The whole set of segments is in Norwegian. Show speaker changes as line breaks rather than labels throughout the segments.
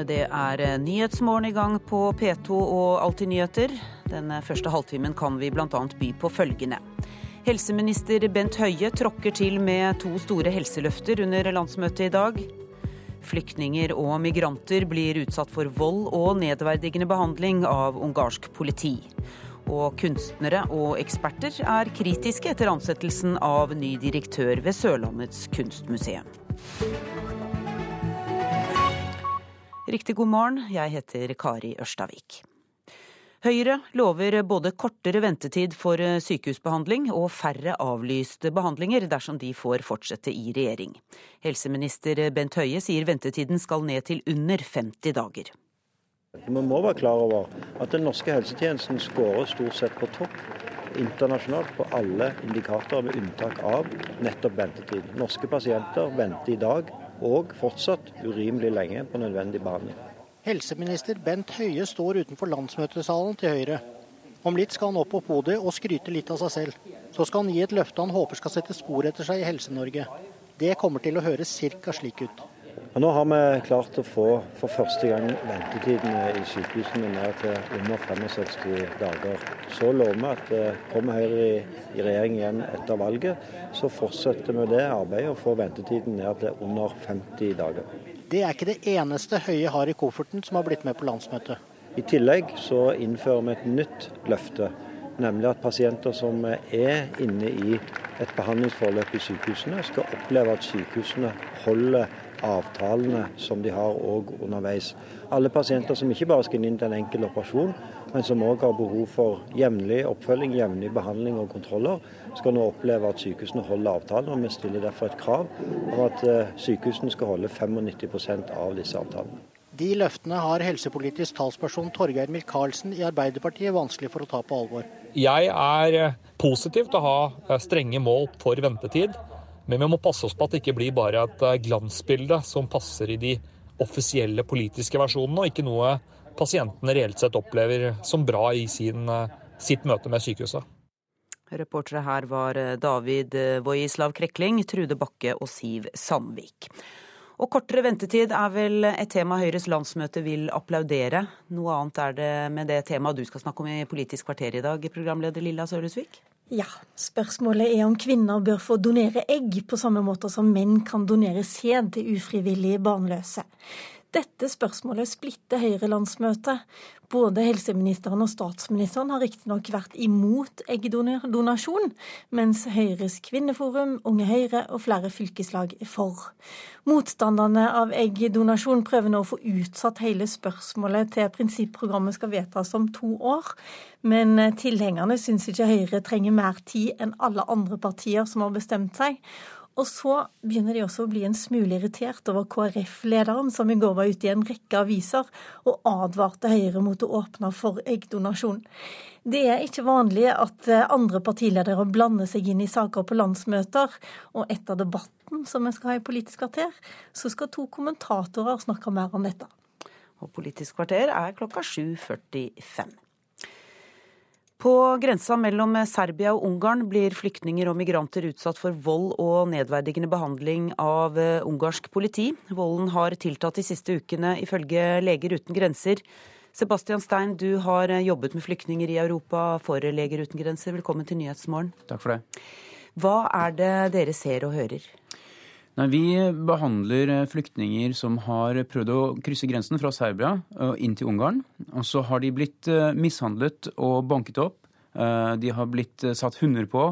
med det er eh, Nyhetsmorgen i gang på P2 og Alltid nyheter. Den eh, første halvtimen kan vi bl.a. by på følgende. Helseminister Bent Høie tråkker til med to store helseløfter under landsmøtet i dag. Flyktninger og migranter blir utsatt for vold og nedverdigende behandling av ungarsk politi. Og kunstnere og eksperter er kritiske etter ansettelsen av ny direktør ved Sørlandets kunstmuseum. Riktig god morgen, jeg heter Kari Ørstavik. Høyre lover både kortere ventetid for sykehusbehandling og færre avlyste behandlinger dersom de får fortsette i regjering. Helseminister Bent Høie sier ventetiden skal ned til under 50 dager.
Vi må være klar over at den norske helsetjenesten skårer stort sett på topp internasjonalt på alle indikatorer, med unntak av nettopp ventetid. Norske pasienter venter i dag og fortsatt urimelig lenge på nødvendig behandling.
Helseminister Bent Høie står utenfor landsmøtesalen til Høyre. Om litt skal han opp på podiet og skryte litt av seg selv. Så skal han gi et løfte han håper skal sette spor etter seg i Helse-Norge. Det kommer til å høres ca. slik ut.
Og nå har vi klart å få for første gang ventetidene i sykehusene ned til under 65 dager. Så lover vi at eh, kommer Høyre i, i regjering igjen etter valget, så fortsetter vi det arbeidet og får ventetiden ned til under 50 dager.
Det er ikke det eneste Høie har i kofferten som har blitt med på landsmøtet.
I tillegg så innfører vi et nytt løfte. Nemlig at pasienter som er inne i et behandlingsforløp i sykehusene, skal oppleve at sykehusene holder avtalene som de har òg underveis. Alle pasienter som ikke bare skal inn til en enkel operasjon, men som òg har behov for jevnlig oppfølging, jevnlig behandling og kontroller, skal nå oppleve at sykehusene holder avtalen. og Vi stiller derfor et krav om at eh, sykehusene skal holde 95% av disse avtalene.
De løftene har helsepolitisk talsperson Torgeir Micaelsen i Arbeiderpartiet vanskelig for å ta på alvor.
Jeg er positiv til å ha eh, strenge mål for ventetid. Men vi må passe oss på at det ikke blir bare et eh, glansbilde som passer i de offisielle politiske versjonene, og ikke noe pasientene reelt sett opplever som bra i sin, eh, sitt møte med sykehuset.
Reportere her var eh, David Vojislav Krekling, Trude Bakke og Siv Sandvik. Og kortere ventetid er vel et tema Høyres landsmøte vil applaudere. Noe annet er det med det temaet du skal snakke om i Politisk kvarter i dag, programleder Lilla Sørhusvik?
Ja, spørsmålet er om kvinner bør få donere egg på samme måte som menn kan donere sæd til ufrivillig barnløse. Dette spørsmålet splitter Høyre-landsmøtet. Både helseministeren og statsministeren har riktignok vært imot eggdonasjon, mens Høyres kvinneforum, Unge Høyre og flere fylkeslag er for. Motstanderne av eggdonasjon prøver nå å få utsatt hele spørsmålet til prinsipprogrammet skal vedtas om to år. Men tilhengerne syns ikke Høyre trenger mer tid enn alle andre partier som har bestemt seg. Og så begynner de også å bli en smule irritert over KrF-lederen, som i går var ute i en rekke aviser og advarte Høyre mot å åpne for eggdonasjon. Det er ikke vanlig at eh, andre partiledere blander seg inn i saker på landsmøter, og etter debatten som vi skal ha i Politisk kvarter, så skal to kommentatorer snakke mer om dette.
Og Politisk kvarter er klokka 7.45. På grensa mellom Serbia og Ungarn blir flyktninger og migranter utsatt for vold og nedverdigende behandling av eh, ungarsk politi. Volden har tiltatt de siste ukene, ifølge Leger uten grenser. Sebastian Stein, du har eh, jobbet med flyktninger i Europa for Leger uten grenser. Velkommen til Nyhetsmorgen.
Takk for det.
Hva er det dere ser og hører?
Nei, vi behandler eh, flyktninger som har prøvd å krysse grensen fra Serbia inn til Ungarn. Og så har de blitt eh, mishandlet og banket opp. Eh, de har blitt satt hunder på.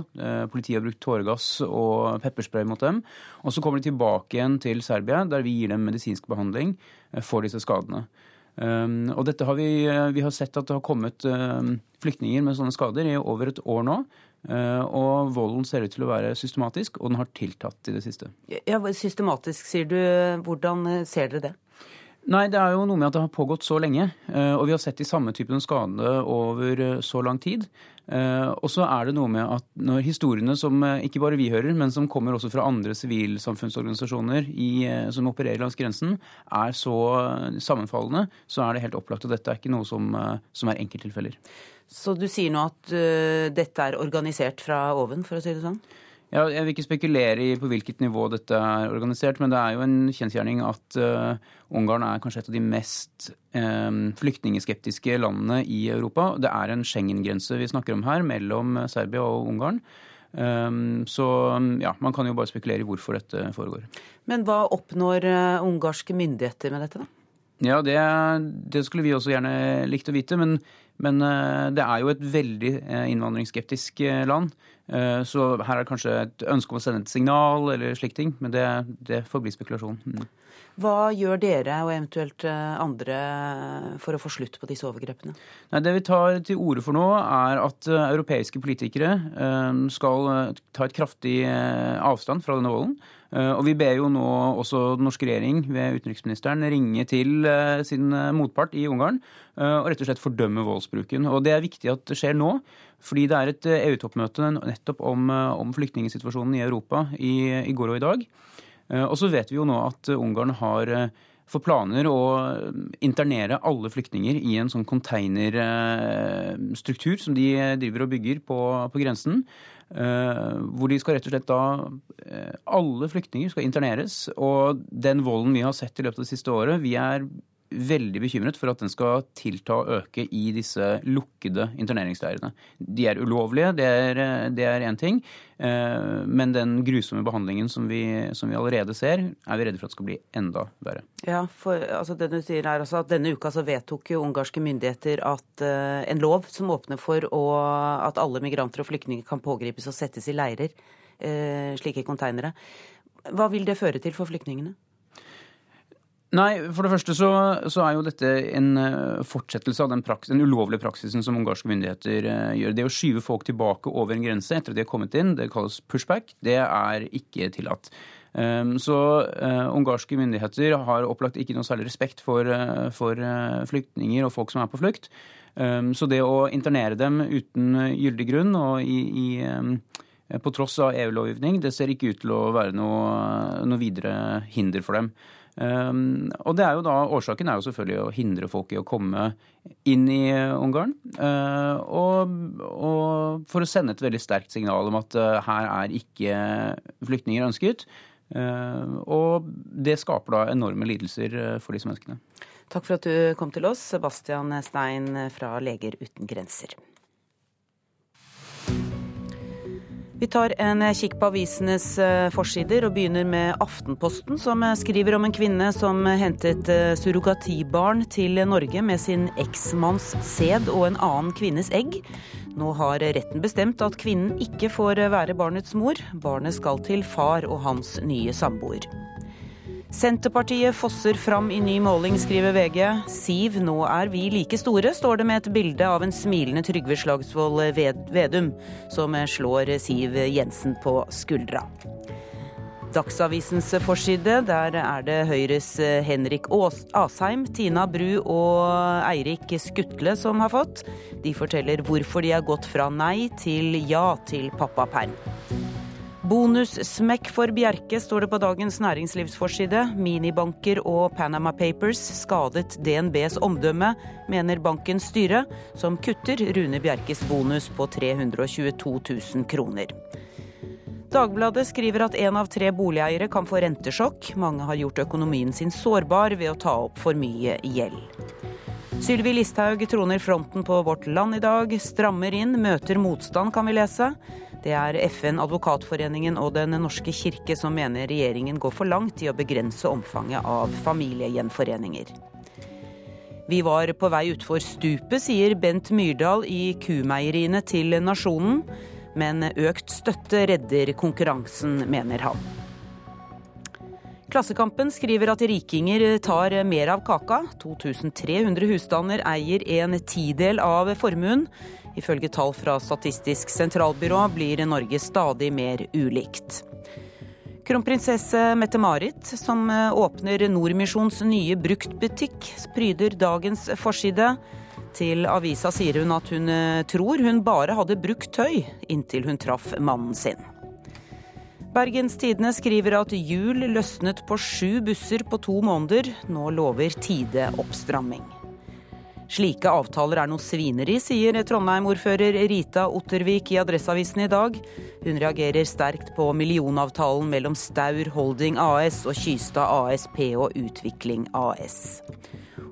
Politiet har brukt tåregass og pepperspray mot dem. Og så kommer de tilbake igjen til Serbia, der vi gir dem medisinsk behandling for disse skadene. Og dette har vi, vi har sett at det har kommet flyktninger med sånne skader i over et år nå. Eh, og volden ser ut til å være systematisk, og den har tiltatt i det siste.
Ja, Systematisk, sier du. Hvordan eh, ser dere det?
Nei, Det er jo noe med at det har pågått så lenge. Eh, og vi har sett de samme typene skade over så lang tid. Og så er det noe med at når historiene som ikke bare vi hører, men som kommer også fra andre sivilsamfunnsorganisasjoner i, som opererer langs grensen, er så sammenfallende, så er det helt opplagt at dette er ikke noe som, som er enkelttilfeller.
Så du sier nå at uh, dette er organisert fra oven, for å si det sånn?
Ja, jeg vil ikke spekulere i på hvilket nivå dette er organisert, men det er jo en kjensgjerning at uh, Ungarn er kanskje et av de mest um, flyktningskeptiske landene i Europa. Det er en Schengen-grense vi snakker om her, mellom Serbia og Ungarn. Um, så ja, man kan jo bare spekulere i hvorfor dette foregår.
Men hva oppnår uh, ungarske myndigheter med dette, da?
Ja, det, det, skulle vi også gjerne likt å vite. Men, men det er jo et veldig innvandringsskeptisk land. Eh, så her er det kanskje et ønske om å sende et signal eller slike ting, men det, det bli spekulasjon. Mm.
Hva gjør dere og eventuelt eh, andre for å få slutt på disse overgrepene?
Nei, det vi tar til orde for nå, er at eh, europeiske politikere skal ta et kraftig avstand fra denne volden. Og vi ber jo nå også den norske regjering ved utenriksministeren ringe til sin motpart i Ungarn og rett og slett fordømme voldsbruken. Og det er viktig at det skjer nå. Fordi det er et EU-toppmøte eh, nettopp om, eh, om flyktningsituasjonen i Europa i, i, går og i dag. Eh, og så vet vi jo nå at Ungarn har for planer å internere alle flyktninger i en sånn containerstruktur som de driver og bygger på, på grensen. Hvor de skal rett og slett da Alle flyktninger skal interneres. Og den volden vi har sett i løpet av det siste året Vi er veldig bekymret for at den skal tilta og øke i disse lukkede interneringsleirene. De er ulovlige, det er én ting. Eh, men den grusomme behandlingen som vi, som vi, allerede ser, er vi redde for at skal bli enda verre.
Ja, for altså, det du sier er altså at Denne uka så vedtok jo ungarske myndigheter at uh, en lov som åpner for å, at alle migranter og flyktninger kan pågripes og settes i leirer, uh, slike konteinere. Hva vil det føre til for flyktningene?
Nei, for det første så, så, er jo dette en eh, fortsettelse av den, praks, den ulovlige praksisen som ungarske myndigheter uh, gjør. Det å skyve folk tilbake over en grense etter at de har kommet inn, det kalles pushback, det er ikke tillatt. Um, så uh, ungarske myndigheter har opplagt ikke noe særlig respekt for, for flyktninger og folk som er på flukt. Um, så det å internere dem uten gyldig grunn og i, i um, på tross av EU-lovgivning, det ser ikke ut til å være noe, noe videre hinder for dem. Um, og det er jo da, Årsaken er jo selvfølgelig å hindre folk i å komme inn i Ungarn. Uh, og, og, for å sende et veldig sterkt signal om at uh, her er ikke flyktninger ønsket. Uh, og det skaper da enorme lidelser for disse menneskene.
Takk for at du kom til oss, Sebastian Stein fra Leger uten grenser. Vi tar en kikk på avisenes eh, forsider og begynner med Aftenposten, som eh, skriver om en kvinne som hentet eh, surrogatibarn til Norge med sin eksmanns sæd og en annen kvinnes egg. Nå har retten bestemt at kvinnen ikke får være barnets mor. Barnet skal til far og hans nye samboer. Senterpartiet fosser fram i ny måling, skriver VG. Siv, nå er vi like store, står det med et bilde av en smilende Trygve Slagsvold Vedum, som slår Siv Jensen på skuldra. Dagsavisens forside, der er det Høyres Henrik Asheim, Tina Bru og Eirik Skutle som har fått. De forteller hvorfor de har gått fra nei til ja til pappaperm. Bonussmekk for Bjerke, står det på Dagens Næringslivsforside. Minibanker og Panama Papers skadet DNBs omdømme, mener bankens styre, som kutter Rune Bjerkes bonus på 322 000 kroner. Dagbladet skriver at én av tre boligeiere kan få rentesjokk. Mange har gjort økonomien sin sårbar ved å ta opp for mye gjeld. Sylvi Listhaug troner fronten på Vårt Land i dag. Strammer inn, møter motstand, kan vi lese. Det er FN, Advokatforeningen og Den norske kirke som mener regjeringen går for langt i å begrense omfanget av familiegjenforeninger. Vi var på vei utfor stupet, sier Bent Myrdal i Kumeieriene til Nasjonen. Men økt støtte redder konkurransen, mener han. Klassekampen skriver at rikinger tar mer av kaka. 2300 husstander eier en tidel av formuen. Ifølge tall fra Statistisk sentralbyrå blir Norge stadig mer ulikt. Kronprinsesse Mette-Marit, som eh, åpner Nordmisjons nye bruktbutikk, pryder dagens forside. Til avisa sier hun at hun eh, tror hun bare hadde brukt tøy inntil hun traff mannen sin. Bergens Tidende skriver at hjul løsnet på sju busser på to måneder. Nå lover tide oppstramming. Slike avtaler er noe svineri, sier Trondheim-ordfører Rita Ottervik i Adresseavisen i dag. Hun reagerer sterkt på millionavtalen mellom Staur Holding AS og Kystad ASP og Utvikling AS.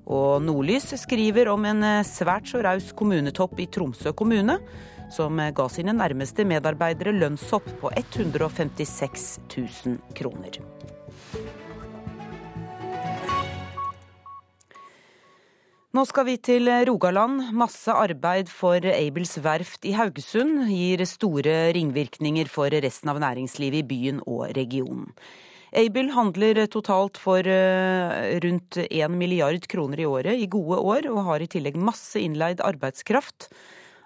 Og Nordlys skriver om en svært så raus kommunetopp i Tromsø kommune, som ga sine nærmeste medarbeidere lønnshopp på 156 000 kroner. Nå skal vi til Rogaland. Masse arbeid for Aibels verft i Haugesund gir store ringvirkninger for resten av næringslivet i byen og regionen. Aibel handler totalt for eh, rundt 1 milliard kroner i året i gode år, og har i tillegg masse innleid arbeidskraft.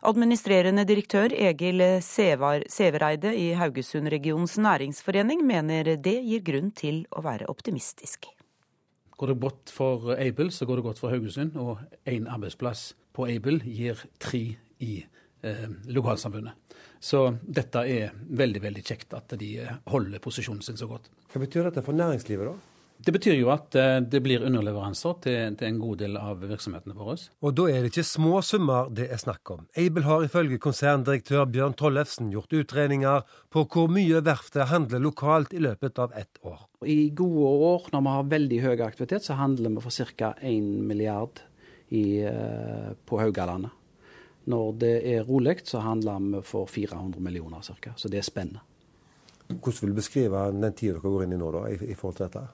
Administrerende direktør Egil Severeide i Haugesund-regionens næringsforening mener det gir grunn til å være optimistisk.
Går det godt for Aibel, så går det godt for Haugesund. Og én arbeidsplass på Aibel gir tre i eh, lokalsamfunnet. Så dette er veldig veldig kjekt at de eh, holder posisjonen sin så godt.
Hva betyr dette for næringslivet, da?
Det betyr jo at eh, det blir underleveranser til, til, en god del av virksomhetene våre.
Og da er det ikke små summer det er snakk om. Aibel har ifølge konserndirektør Bjørn Tollefsen gjort utregninger på hvor mye verftet handler lokalt i løpet av ett år.
I gode år, når vi har veldig høy aktivitet, så handler vi for ca. 1 milliard i, eh, på Haugalandet. Når det er rolig, så handler vi for 400 millioner ca. Så det er spennende.
Hvordan vil du beskrive den tida dere går inn i nå, da, i, i forhold til dette?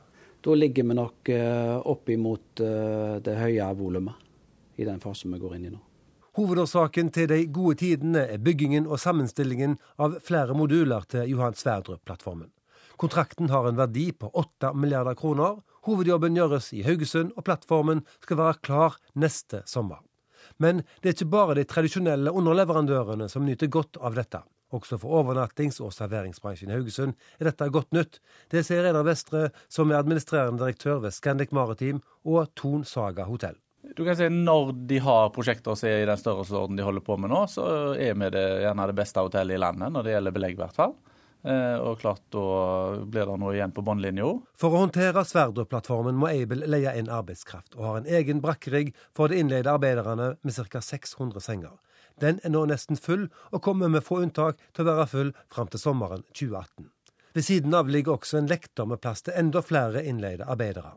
Da ligger vi nok eh, opp imot eh, det høye volumet i den fasen vi går inn i nå.
Hovedårsaken til de gode tidene er byggingen og sammenstillingen av flere moduler til Johan Sverdrup-plattformen. Kontrakten har en verdi på 8 milliarder kroner. Hovedjobben gjøres i Haugesund, og plattformen skal være klar neste sommer. Men det er ikke bare de tradisjonelle underleverandørene som nyter godt av dette. Også for overnattings- og serveringsbransjen i Haugesund er dette godt nytt. Det sier Reidar Vestre, som er administrerende direktør ved Scandic Maritim og Ton Saga hotell.
Du kan si Når de har prosjekter som er i den størrelsesorden de holder på med nå, så er vi det, gjerne det beste hotellet i landet når det gjelder belegg, i hvert fall. Eh, og klart da blir det noe igjen på båndlinja.
For å håndtere Sverdrup-plattformen må Aibel leie inn arbeidskraft, og har en egen brakkerigg for de innleide arbeiderne med ca. 600 senger. Den er nå nesten full, og kommer med få unntak til å være full fram til sommeren 2018. Ved siden av ligger også en lekter med plass til enda flere innleide arbeidere.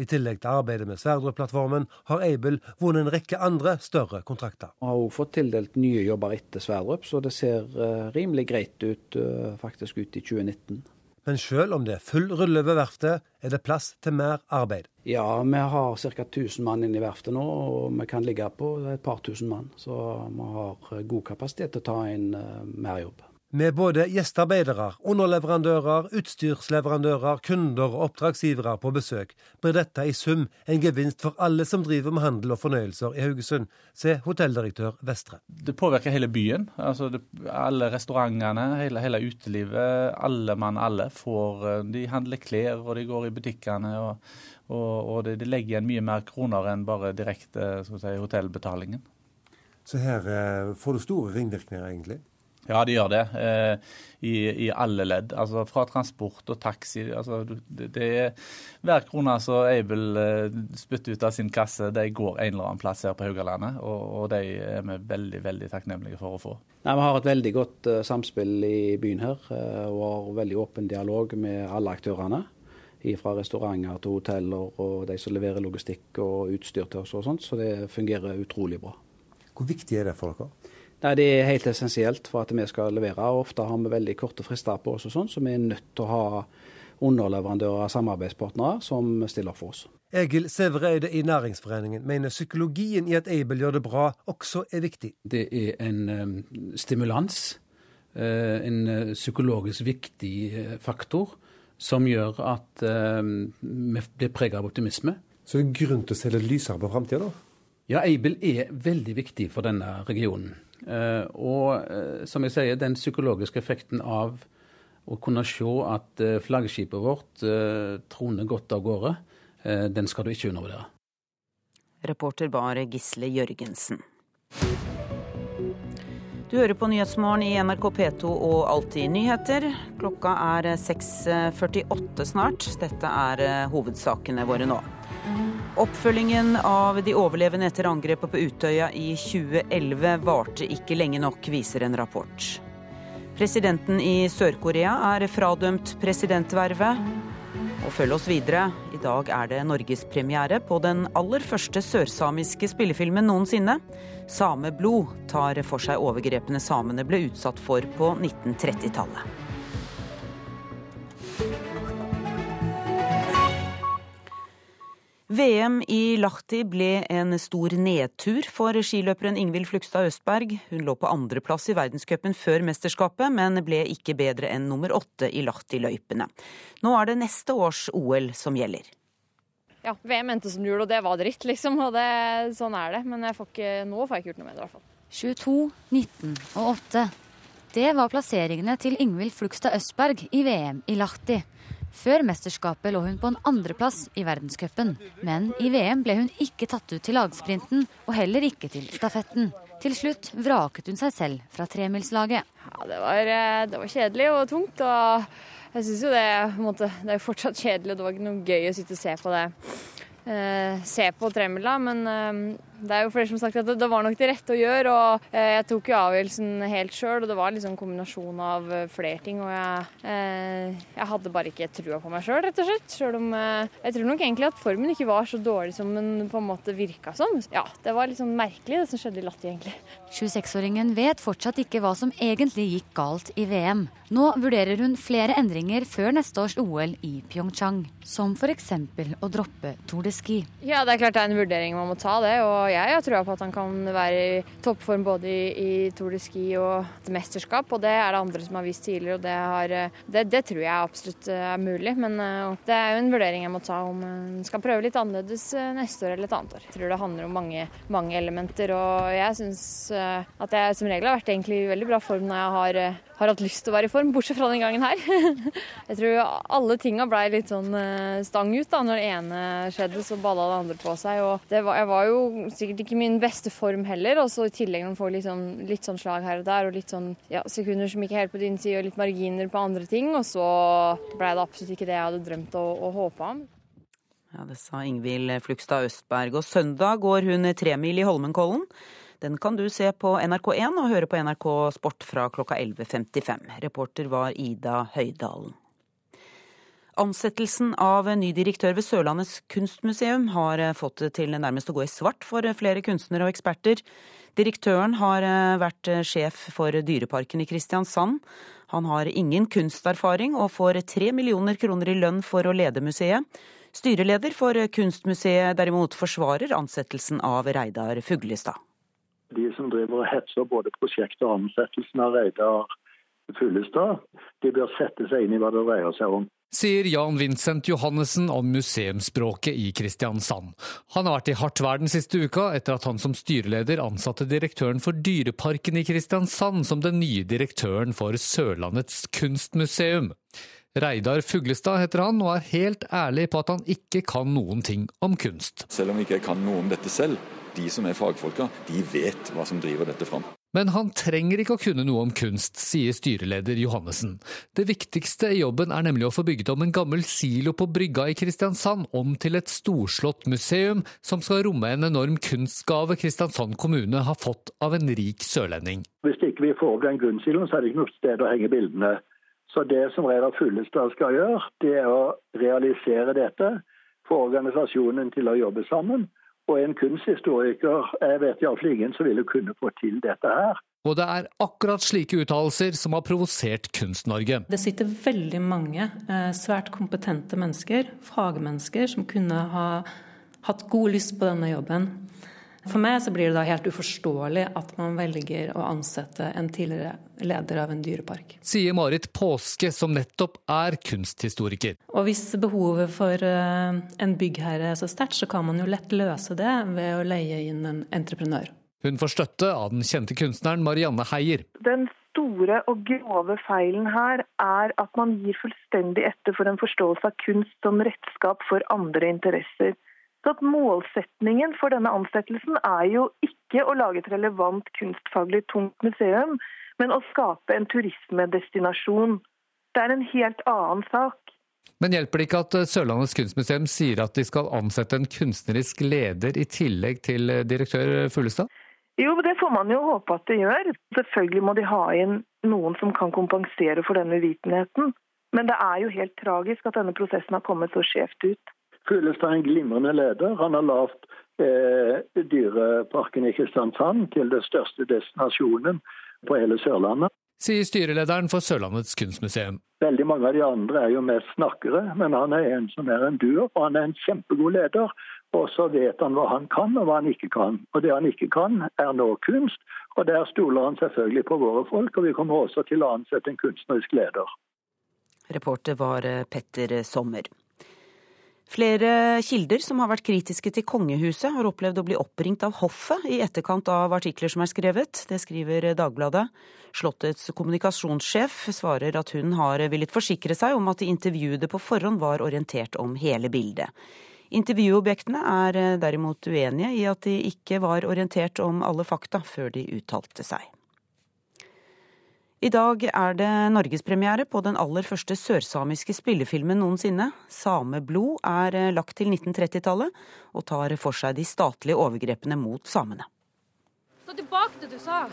I tillegg til arbeidet med Sverdrup-plattformen har Aibel vunnet en rekke andre større kontrakter.
Vi har også fått tildelt nye jobber etter Sverdrup, så det ser eh, rimelig greit ut eh, faktisk ut i 2019.
Men selv om det er full rulle ved verftet, er det plass til mer arbeid.
Ja, vi har ca. 1000 mann inne i verftet nå, og vi kan ligge på et par tusen mann. Så vi har god kapasitet til å ta inn uh, mer jobb.
Med både gjestearbeidere, underleverandører, utstyrsleverandører, kunder og oppdragsgivere på besøk, blir dette i sum en gevinst for alle som driver med handel og fornøyelser i Haugesund, sier hotelldirektør Vestre.
Det påvirker hele byen. Altså det, alle restaurantene, hele, hele, utelivet. Alle mann alle får eh, De handler klær, og de går i butikkene. og, og, og de, de, legger igjen mye mer kroner enn bare direkte si, hotellbetalingen.
Så her eh, får du store ringvirkninger, egentlig?
Ja, de gjør det. Eh, i, i, alle ledd. Altså fra transport og taxi. Altså, det, det er Hver krone som Aibel eh, spytter ut av sin kasse, de går en eller annen plass her på Haugalandet. Og, og de er vi veldig veldig takknemlige for å få.
Nei, Vi har et veldig godt uh, samspill i byen her, uh, og har veldig åpen dialog med alle aktørene. Fra restauranter til hoteller og de som leverer logistikk og utstyr til oss og sånt. Så det fungerer utrolig bra.
Hvor viktig er det for dere?
Nei, Det er helt essensielt for at vi skal levere. og Ofte har vi veldig korte frister på oss, og sånn, så vi er nødt til å ha underleverandører og samarbeidspartnere som stiller opp for oss.
Egil Sævereide i Næringsforeningen mener psykologien i at Aibel gjør det bra, også er viktig.
Det er en um, stimulans, uh, en uh, psykologisk viktig uh, faktor, som gjør at vi blir preget av optimisme.
Så det er grunn til å se litt lysere på framtida, da?
Ja, Aibel er veldig viktig for denne regionen. Eh, og eh, som jeg sier, den psykologiske effekten av å kunne se at eh, flaggskipet vårt troner godt av gårde, den skal du ikke undervurdere.
Reporter var Gisle Jørgensen. Du hører på Nyhetsmorgen i NRK P2 og Alltid nyheter. Klokka er 6.48 snart. Dette er hovedsakene våre nå. Oppfølgingen av de overlevende etter angrepet på Utøya i 2011 varte ikke lenge nok, viser en rapport. Presidenten i Sør-Korea er fradømt presidentvervet. Og følg oss videre. I dag er det norgespremiere på den aller første sørsamiske spillefilmen noensinne. 'Sameblod' tar for seg overgrepene samene ble utsatt for på 1930-tallet. VM i Lahti ble en stor nedtur for skiløperen Ingvild Flugstad Østberg. Hun lå på andreplass i verdenscupen før mesterskapet, men ble ikke bedre enn nummer åtte i Lahti-løypene. Nå er det neste års OL som gjelder.
Ja, VM endte som jul, og det var dritt, liksom. Og det, sånn er det. Men får ikke, nå får jeg ikke gjort noe med det, i hvert fall.
22, 19 og 8. Det var plasseringene til Ingvild Flugstad Østberg i VM i Lahti. Før mesterskapet lå hun på en andreplass i verdenscupen. Men i VM ble hun ikke tatt ut til lagsprinten, og heller ikke til stafetten. Til slutt vraket hun seg selv fra tremilslaget.
Ja, det, var, eh, det var kjedelig og tungt. og jeg synes jo det, måte, det er fortsatt kjedelig, og det var ikke noe gøy å sitte og se på det. Eh, se på tremila, men eh, det er jo flere som har sagt at det, det, var nok det rette å gjøre. og eh, Jeg tok jo avgjørelsen helt sjøl, og det var liksom en kombinasjon av eh, flere ting. og Jeg, eh, jeg hadde bare ikke trua på meg sjøl, rett og slett. Selv om eh, jeg tror nok egentlig at formen ikke var så dårlig som den på en måte virka som. Ja, Det var litt sånn merkelig, det som skjedde i Latti, egentlig.
26-åringen vet fortsatt ikke hva som egentlig gikk galt i VM. Nå vurderer hun flere endringer før neste års OL i Pyeongchang, som f.eks. å droppe Tour de Ski.
Ja, det er klart det er en vurdering man må ta, det. og jeg har trua på at han kan være i toppform både i, i Tour de Ski og et mesterskap. Og det er det andre som har vist tidligere, og det, har, det, det tror jeg absolutt eh, er mulig. Men uh, det er jo en vurdering jeg må ta om han skal prøve litt annerledes eh, neste år eller et annet år. Jeg tror det handler om mange, mange elementer, og jeg syns at jeg som regel har vært egentlig i veldig bra form når jeg har har hatt lyst til å være i form, bortsett fra den gangen her. Jeg tror alle tinga blei litt sånn eh, stang ut da når det ene skjedde, så balla det andre på seg. Og var, jeg var jo sikkert ikke min beste form heller, og så i tillegg når man får litt sånn, litt sånn, slag her og der, og litt sånn ja, sekunder som ikke er helt på din side, og litt marginer på andre ting, og så blei det absolutt ikke det jeg hadde drømt og, og håpa om.
Ja, Det sa Ingvild Flugstad Østberg. Og søndag går hun tremil i Holmenkollen. Den kan du se på NRK1 og høre på NRK Sport fra klokka 11.55. Reporter var Ida Høydalen. Ansettelsen av ny direktør ved Sørlandets kunstmuseum har fått det til nærmest å gå i svart for flere kunstnere og eksperter. Direktøren har vært sjef for Dyreparken i Kristiansand. Han har ingen kunsterfaring og får tre millioner kroner i lønn for å lede museet. Styreleder for Kunstmuseet derimot forsvarer ansettelsen av Reidar Fuglestad
de som driver og hetser både prosjektet og ansettelsen av Reidar Fullestad, de bør sette seg inn i hva det dreier seg om.
Sier Jan Vincent Johannessen om museumsspråket i Kristiansand. Han har vært i hardt vær den siste uka etter at han som styreleder ansatte direktøren for Dyreparken i Kristiansand som den nye direktøren for Sørlandets kunstmuseum. Reidar Fuglestad heter han, og er helt ærlig på at han ikke kan noen ting om kunst.
Selv om jeg ikke kan noe om dette selv, de som er fagfolka, de vet hva som driver dette fram.
Men han trenger ikke å kunne noe om kunst, sier styreleder Johannessen. Det viktigste i jobben er nemlig å få bygget om en gammel silo på brygga i Kristiansand om til et storslått museum som skal romme en enorm kunstgave Kristiansand kommune har fått av en rik sørlending.
Hvis ikke vi får opp den grunnsiloen, så er det ikke noe sted å henge bildene. Så det som Reidar Fullestad skal gjøre, det er å realisere dette, få organisasjonen til å jobbe sammen og en kunsthistoriker jeg vet iallfall ingen som ville kunne få til dette her.
Og det er akkurat slike uttalelser som har provosert Kunst-Norge.
Det sitter veldig mange eh, svært kompetente mennesker, fagmennesker, som kunne ha hatt god lyst på denne jobben. For meg så blir det da helt uforståelig at man velger å ansette en tidligere leder av en dyrepark.
Sier Marit Påske, som nettopp er kunsthistoriker.
Og hvis behovet for eh, en byggherre er så sterkt, så kan man jo lett løse det ved å leie inn en entreprenør.
Hun får støtte av den kjente kunstneren Marianne Heier.
Den store og grove feilen her er at man gir fullstendig etter for en forståelse av kunst som redskap for andre interesser. Så at Målsetningen for denne ansettelsen er jo ikke å lage et relevant kunstfaglig tungt museum, men å skape en turismedestinasjon. Det er en helt annen sak.
Men hjelper det ikke at Sørlandets kunstmuseum sier at de skal ansette en kunstnerisk leder i tillegg til direktør Fuglestad?
Jo, det får man jo håpe at det gjør. Selvfølgelig må de ha inn noen som kan kompensere for denne uvitenheten. Men det er jo helt tragisk at denne prosessen har kommet så skjevt ut.
Fuglestad er en glimrende leder. Han har lavt eh, Dyreparken i Kristiansand til den største destinasjonen på hele Sørlandet
sier styrelederen for Sørlandets kunstmuseum.
Veldig mange av de andre er jo mest snakkere, men han er en som er en duer, og han er en kjempegod leder. Og så vet han hva han kan og hva han ikke kan. Og det han ikke kan, er nå kunst. Og der stoler han selvfølgelig på våre folk, og vi kommer også til å ansette en kunstnerisk leder.
Reporter var eh, Petter Sommer. Flere kilder som har vært kritiske til kongehuset, har opplevd å bli oppringt av hoffet i etterkant av artikler som er skrevet. Det skriver Dagbladet. Slottets kommunikasjonssjef svarer at hun har villet forsikre seg om at de intervjuede på forhånd var orientert om hele bildet. Intervjuobjektene er derimot uenige i at de ikke var orientert om alle fakta før de uttalte seg. I dag er det norgespremiere på den aller første sørsamiske spillefilmen noensinne. Sameblod er eh, lagt til 1930-tallet og tar for seg de statlige overgrepene mot samene.
Ta tilbake det du sa!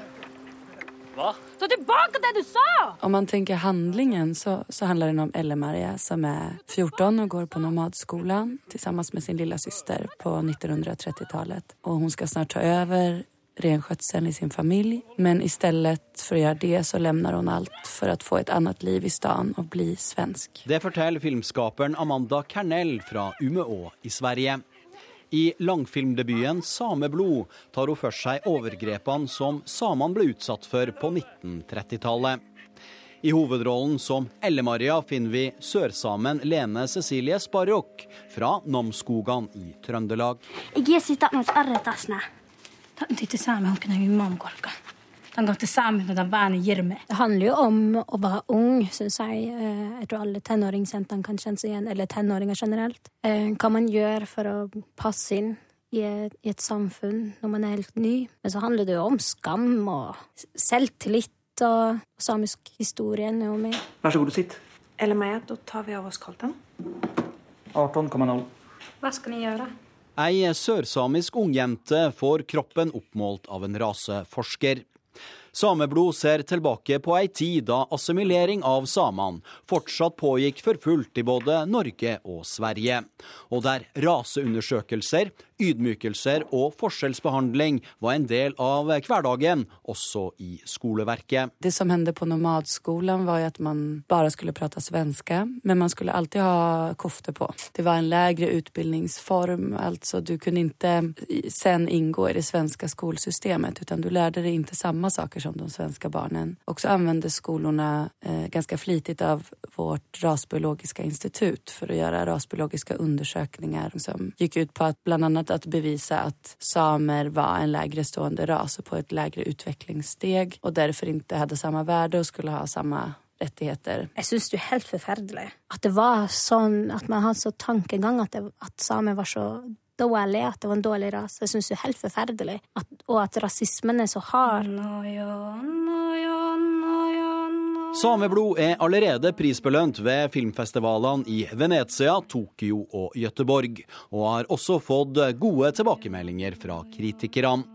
Hva?
Ta tilbake det du sa!
Om man tenker handlingen, så, så handler den om Elle-Maria som er 14 og går på nomadskolen sammen med sin lille søster på 1930-tallet. Og hun skal snart ta over renskötseln i sin familj. Men istället för att göra det så lämnar hon allt för att få ett annat liv i stan och bli svensk.
Det forteller filmskaperen Amanda Kernell fra Umeå i Sverige. I langfilmdebuten 'Sameblod' tar hun for seg overgrepene som samene ble utsatt for på 1930-tallet. I hovedrollen som Elle-Maria finner vi sørsamen Lene Cecilie Sparrok fra Namsskogan i Trøndelag.
Jeg er det handler jo om å være ung, syns jeg. Eh, jeg tror alle tenåringsjentene kan kjenne seg igjen, eller tenåringer generelt. Eh, hva man gjør for å passe inn i et, i et, samfunn når man er helt ny. Men så handler det jo om skam og selvtillit og samisk historie.
Vær så god, sitt.
Eller meg, da tar vi av oss kalten.
18,0.
Hva skal ni gjøre?
Ei sørsamisk ungjente får kroppen oppmålt av en raseforsker. Sameblod ser tilbake på ei tid da assimilering av samene fortsatt pågikk for fullt i både Norge og Sverige, og der raseundersøkelser, ydmykelser og forskjellsbehandling var en del av hverdagen, også i skoleverket.
Det som hendte på nomadskolen, var at man bare skulle prate svenske, men man skulle alltid ha kofte på. Det var en lavere utdanningsform, altså du kunne ikke sen inngå i det svenske skolesystemet, utan du lærte deg ikke samme saker som de svenske barna. Og så använde skolene eh, ganske flittig av vårt rasbiologiske institutt for å gjøre rasbiologiske undersøkelser som gikk ut på at blant bland annat att bevisa att samer var en lägre stående ras och på ett lägre utvecklingssteg och därför inte hade samma värde och skulle ha samma rettigheter.
Jeg syns det er helt forferdelig at det var sånn at man hadde så tankegang at, det, at samer var så dårlig, at det var en dårlig rase. Jeg syns det er helt forferdelig. At, og at rasismen er så hard.
Sameblod er allerede prisbelønt ved filmfestivalene i Venezia, Tokyo og Gøteborg, og har også fått gode tilbakemeldinger fra kritikerne.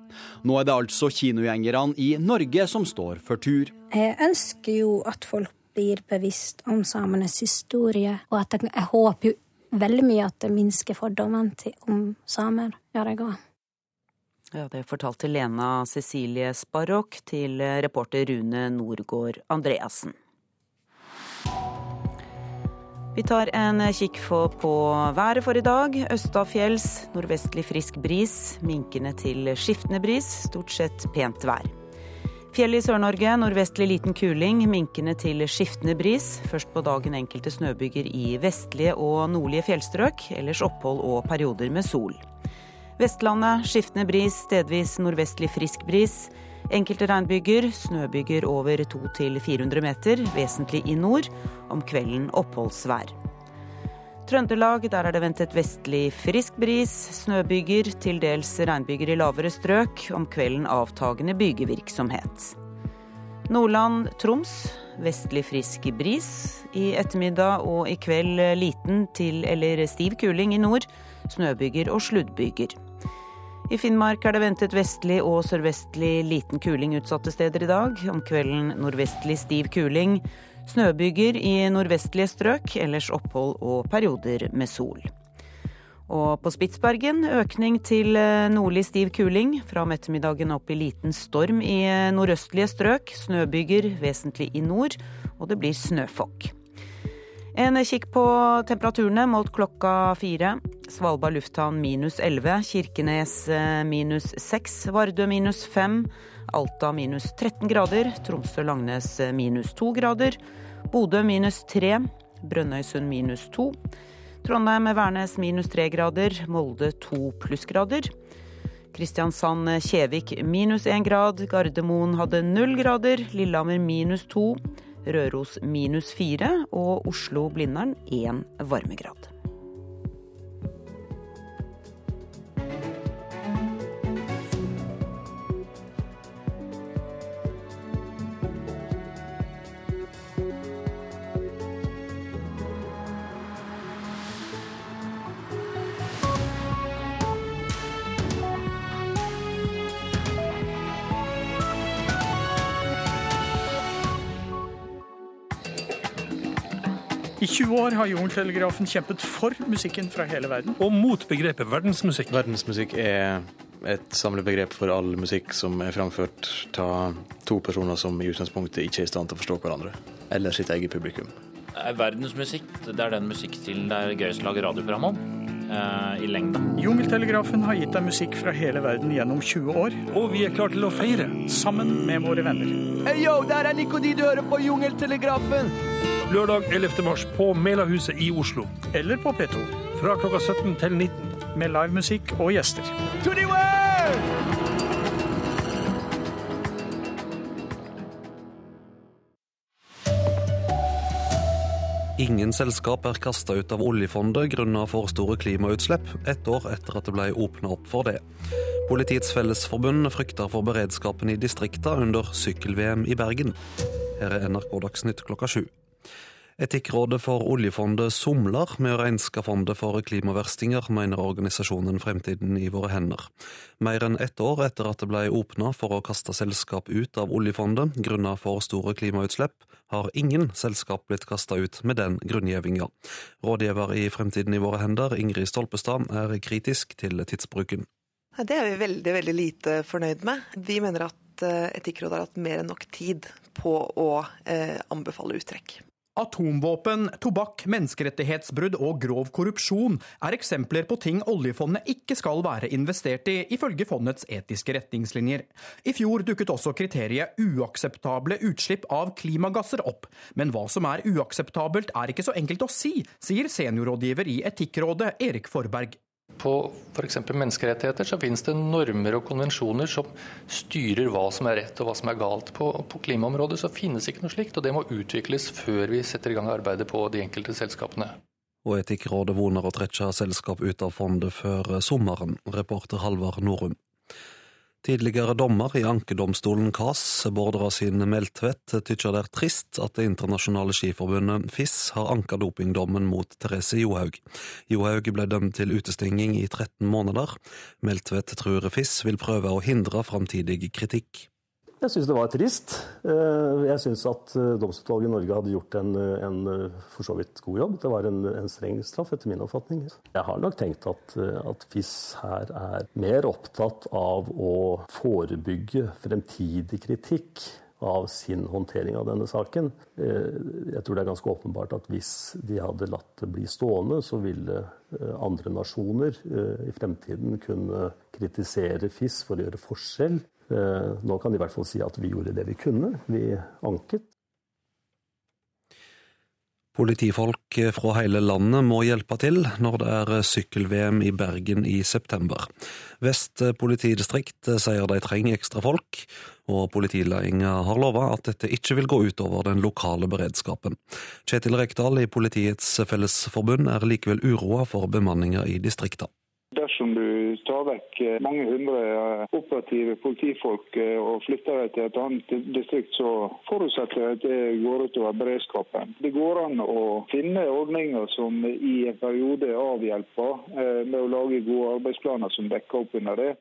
Nå er det altså kinogjengerne i Norge som står for tur.
Jeg ønsker jo at folk blir bevisst om samenes historie, og at jeg, jeg håper jo veldig mye at det minsker fordommene om samer, gjør jeg òg.
Ja, det fortalte Lena Cecilie Sparrok til reporter Rune Norgård Andreassen. Vi tar en kikk på været for i dag. Østafjells nordvestlig frisk bris, minkende til skiftende bris. Stort sett pent vær. Fjell i Sør-Norge nordvestlig liten kuling, minkende til skiftende bris. Først på dagen enkelte snøbyger i vestlige og nordlige fjellstrøk. Ellers opphold og perioder med sol. Vestlandet skiftende bris, stedvis nordvestlig frisk bris. Enkelte regnbyger, snøbyger over 200-400 meter, vesentlig i nord. Om kvelden oppholdsvær. Trøndelag, der er det ventet vestlig frisk bris, snøbyger, til dels regnbyger i lavere strøk, om kvelden avtagende bygevirksomhet. Nordland, Troms. Vestlig frisk bris. I ettermiddag og i kveld liten til eller stiv kuling i nord. Snøbyger og sluddbyger. I Finnmark er det ventet vestlig og sørvestlig liten kuling utsatte steder i dag. Om kvelden nordvestlig stiv kuling. Snøbyger i nordvestlige strøk, ellers opphold og perioder med sol. Og på Spitsbergen økning til eh, nordlig stiv kuling. Fra om ettermiddagen opp i liten storm i eh, nordøstlige strøk. Snøbyger vesentlig i nord, og det blir snøfokk. En kikk på temperaturene målt klokka fire. Svalbard lufthavn minus 11, Kirkenes eh, minus 6, Vardø minus 5, Alta minus 13 grader, Tromsø-Langnes minus 2 grader, Bodø minus 3, Brønnøysund minus 2. Trondheim-Værnes minus 3 grader, Molde to plussgrader. Kristiansand-Kjevik minus 1 grad, Gardermoen hadde 0 grader, Lillehammer minus to, Røros minus fire og Oslo-Blindern én varmegrad.
20 år har Jungeltelegrafen kjempet for musikken fra hele verden.
Og mot begrepet verdensmusikk.
Verdensmusikk er et samlebegrep for all musikk som er framført av to personer som i utgangspunktet ikke er i stand til å forstå hverandre, eller sitt eget publikum.
Verdensmusikk det er den musikkstilen det er gøyest å lage radioprogram om. Uh, I lengda.
Jungeltelegrafen har gitt deg musikk fra hele verden gjennom 20 år.
Og vi er klar til å feire.
Sammen med våre venner.
Hey yo, der er Nico du hører på Jungeltelegrafen!
lørdag 11. mars på Melahuset i Oslo.
Eller på P2.
Fra klokka 17 til 19.
Med livemusikk og gjester.
To the world!
Ingen selskap er kasta ut av oljefondet grunnet for store klimautslipp, ett år etter at det ble åpna opp for det. Politiets Fellesforbund frykter for beredskapen i distrikta under sykkel-VM i Bergen. Her er NRK Dagsnytt klokka sju. Etikkrådet for oljefondet somler med å renske fondet for klimaverstinger, mener organisasjonen Fremtiden i våre hender. Mer enn ett år etter at det ble åpna for å kaste selskap ut av oljefondet grunnet for store klimautslipp, har ingen selskap blitt kasta ut med den grunngjevinga. Rådgiver i Fremtiden i våre hender, Ingrid Stolpestad, er kritisk til tidsbruken.
Det er vi veldig, veldig lite fornøyd med. Vi mener at eh, Etikkrådet har hatt mer enn nok tid på å eh, anbefale uttrekk.
Atomvåpen, tobakk, menneskerettighetsbrudd og grov korrupsjon er eksempler på ting oljefondet ikke skal være investert i, ifølge fondets etiske retningslinjer. I fjor dukket også kriteriet uakseptable utslipp av klimagasser opp. Men hva som er uakseptabelt er ikke så enkelt å si, sier seniorrådgiver i Etikkrådet Erik Forberg.
På f.eks. menneskerettigheter så finnes det normer og konvensjoner som styrer hva som er rett og hva som er galt. På, på klimaområdet så finnes ikke noe slikt, og det må utvikles før vi setter i gang arbeidet på de enkelte selskapene.
Og Etikkrådet voner å trekke selskap ut av fondet før sommeren. Reporter Halvard Norum. Tidligere dommer i ankedomstolen KAS, Bård Rasin Meltvedt, tykker det er trist at Det internasjonale skiforbundet FIS har anka dopingdommen mot Therese Johaug. Johaug ble dømt til utestenging i 13 måneder. Meltvedt tror FIS vil prøve å hindre framtidig kritikk.
Jeg syns det var trist. Eh, jeg syns at eh, domstolsutvalget i Norge hadde gjort en, en, eh, for så vidt god jobb. Det var en, en, streng straff, etter min oppfatning. Jeg har nok tenkt at, at FIS her er mer opptatt av å forebygge fremtidig kritikk av sin håndtering av denne saken. Jeg tror det er ganske åpenbart at hvis de hadde latt det bli stående, så ville andre nasjoner i fremtiden kunne kritisere FIS for å gjøre forskjell nå kan de i hvert fall si at vi gjorde det vi kunne. Vi anket.
Politifolk fra hele landet må hjelpe til når det er sykkel-VM i Bergen i september. Vest politidistrikt sier de trenger ekstra folk, og politiledelsen har lova at dette ikke vil gå utover den lokale beredskapen. Kjetil Rekdal i Politiets Fellesforbund er likevel uroa for bemanninga i distrikta.
Dersom du tar vekk eh, mange hundre eh, operative politifolk eh, og flytter dem til et annet distrikt, så forutsetter jeg at det går utover beredskapen. Det går an å finne ordninger som i en periode avhjelper med å lage gode arbeidsplaner som dekker opp under det.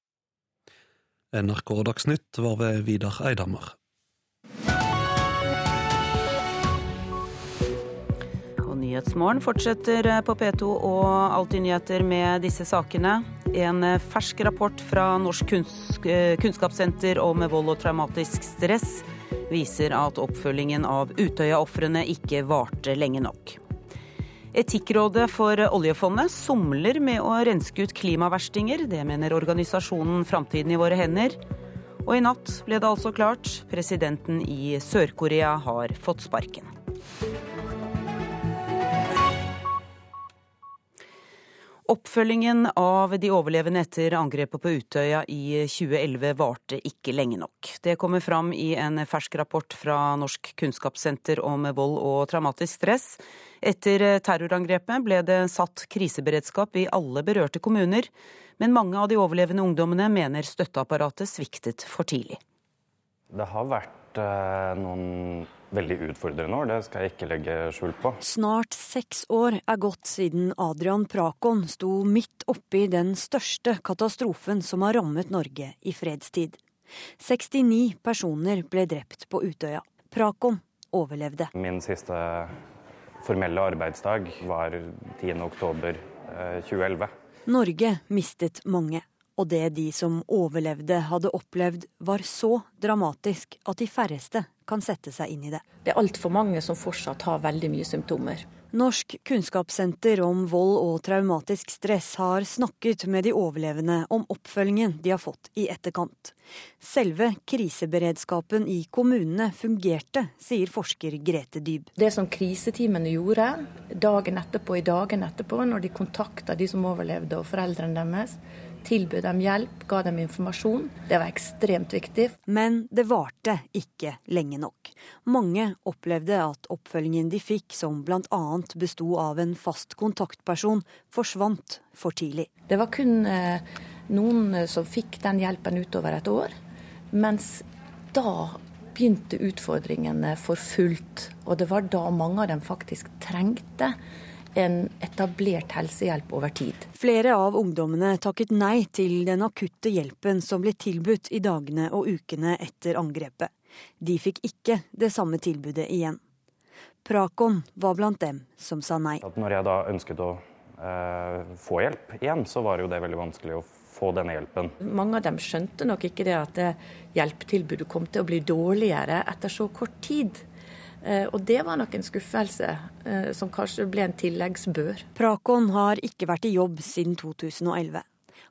NRK Dagsnytt var ved Vidar Eidhammer.
Nyhetsmorgen fortsetter på P2 og Alltid nyheter med disse sakene. En fersk rapport fra Norsk kunnskapssenter om vold og traumatisk stress viser at oppfølgingen av Utøya-ofrene ikke varte lenge nok. Etikkrådet for oljefondet somler med å renske ut klimaverstinger. Det mener organisasjonen Framtiden i våre hender. Og i natt ble det altså klart. Presidenten i Sør-Korea har fått sparken. Oppfølgingen av de overlevende etter angrepet på Utøya i 2011 varte ikke lenge nok. Det kommer fram i en fersk rapport fra Norsk kunnskapssenter om vold og traumatisk stress. Etter terrorangrepet ble det satt kriseberedskap i alle berørte kommuner, men mange av de overlevende ungdommene mener støtteapparatet sviktet for tidlig.
Det har vært eh, noen veldig utfordrende år, det skal jeg ikke legge skjul på.
Snart seks år er gått siden Adrian Prakon sto midt oppi den største katastrofen som har rammet Norge i fredstid. 69 personer ble drept på Utøya. Prakon overlevde.
Min siste formelle arbeidsdag var 10.10.2011. Eh,
Norge mistet mange. Og det de som overlevde hadde opplevd var så dramatisk at de færreste kan sette seg inn i det.
Det er altfor mange som fortsatt har veldig mye symptomer.
Norsk kunnskapssenter om vold og traumatisk stress har snakket med de overlevende om oppfølgingen de har fått i etterkant. Selve kriseberedskapen i kommunene fungerte, sier forsker Grete Dyb.
Det som kriseteamene gjorde dagen etterpå, i dagen etterpå, når de kontakta de som overlevde og foreldrene deres, tilbød dem hjelp, ga dem informasjon. Det var ekstremt viktig.
Men det varte ikke lenge nok. Mange opplevde at oppfølgingen de fikk, som bl.a. besto av en fast kontaktperson, forsvant for tidlig.
Det var kun eh, noen som fikk den hjelpen utover et år. Mens da begynte utfordringene for fullt. Og det var da mange av dem faktisk trengte en etablert helsehjelp over tid.
Flere av ungdommene takket nei til den akutte hjelpen som ble tilbudt i dagene og ukene etter angrepet. De fikk ikke det samme tilbudet igjen. Prakon var blant dem som sa nei.
Når jeg da ønsket å eh, få hjelp igjen, så var jo det veldig vanskelig å få denne hjelpen.
Mange av dem skjønte nok ikke det at det hjelpetilbudet kom til å bli dårligere etter så kort tid. Eh, og det var nok en skuffelse, eh, som kanskje ble en tilleggsbør.
Prakon har ikke vært i jobb siden 2011.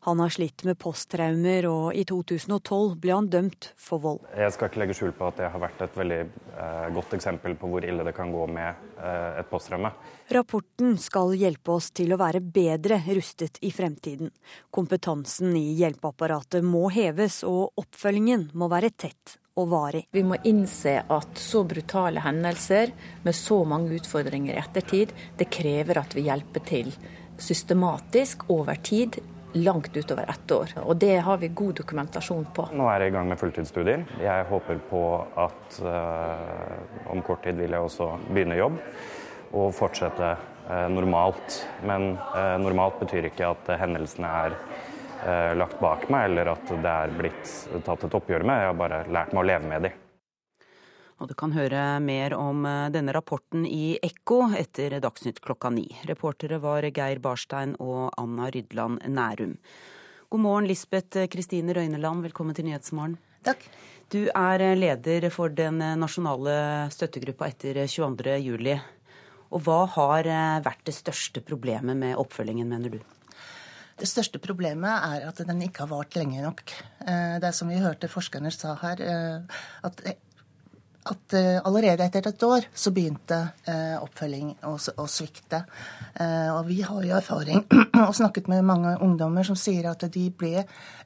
Han har slitt med posttraumer, og i 2012 ble han dømt for vold.
Jeg skal ikke legge skjul på at det har vært et veldig eh, godt eksempel på hvor ille det kan gå med eh, et posttraume.
Rapporten skal hjelpe oss til å være bedre rustet i fremtiden. Kompetansen i hjelpeapparatet må heves, og oppfølgingen må være tett og varig.
Vi må innse at så brutale hendelser med så mange utfordringer i ettertid, det krever at vi hjelper til systematisk over tid. Langt utover ett år. Og det har vi god dokumentasjon på.
Nå er jeg i gang med fulltidsstudier. Jeg håper på at eh, om kort tid vil jeg også begynne jobb og fortsette eh, normalt. Men eh, normalt betyr ikke at hendelsene er eh, lagt bak meg, eller at det er blitt tatt et oppgjør med. Jeg har bare lært meg å leve med de.
Og du kan høre mer om eh, denne rapporten i Ekko etter Dagsnytt klokka ni. Reportere var Geir Barstein og Anna Rydland Nærum. God morgen, Lisbeth Kristine Røyneland. Velkommen til Nyhetsmorgen.
Takk.
Du er leder for den nasjonale støttegruppa etter 22.07. Og hva har vært det største problemet med oppfølgingen, mener du?
Det største problemet er at den ikke har vart lenge nok. Eh, det er som vi hørte forskerne sa her, eh, at, at eh, allerede etter et år så begynte oppfølging å svikte. Og vi har jo erfaring og snakket med mange ungdommer som sier at de ble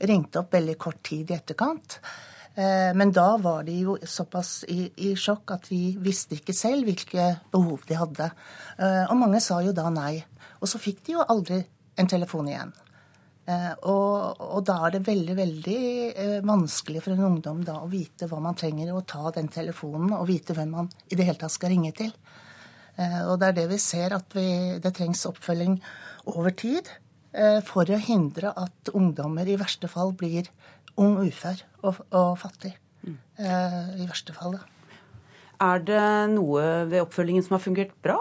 ringt opp veldig kort tid i etterkant. Men da var de jo såpass i, i, sjokk at de visste ikke selv hvilke behov de hadde. Og mange sa jo da nei. Og så fikk de jo aldri en telefon igjen. Eh, og, og, da er det veldig veldig eh, vanskelig for en ungdom da å vite hva man trenger, å ta den telefonen og vite hvem man i det hele tatt skal ringe til. Eh, og det er det vi ser, at vi, det trengs oppfølging over tid for å hindre at ungdommer i verste fall blir ung ufør og, og fattig. Mm. I verste fall, da.
Er det noe ved oppfølgingen som har fungert bra?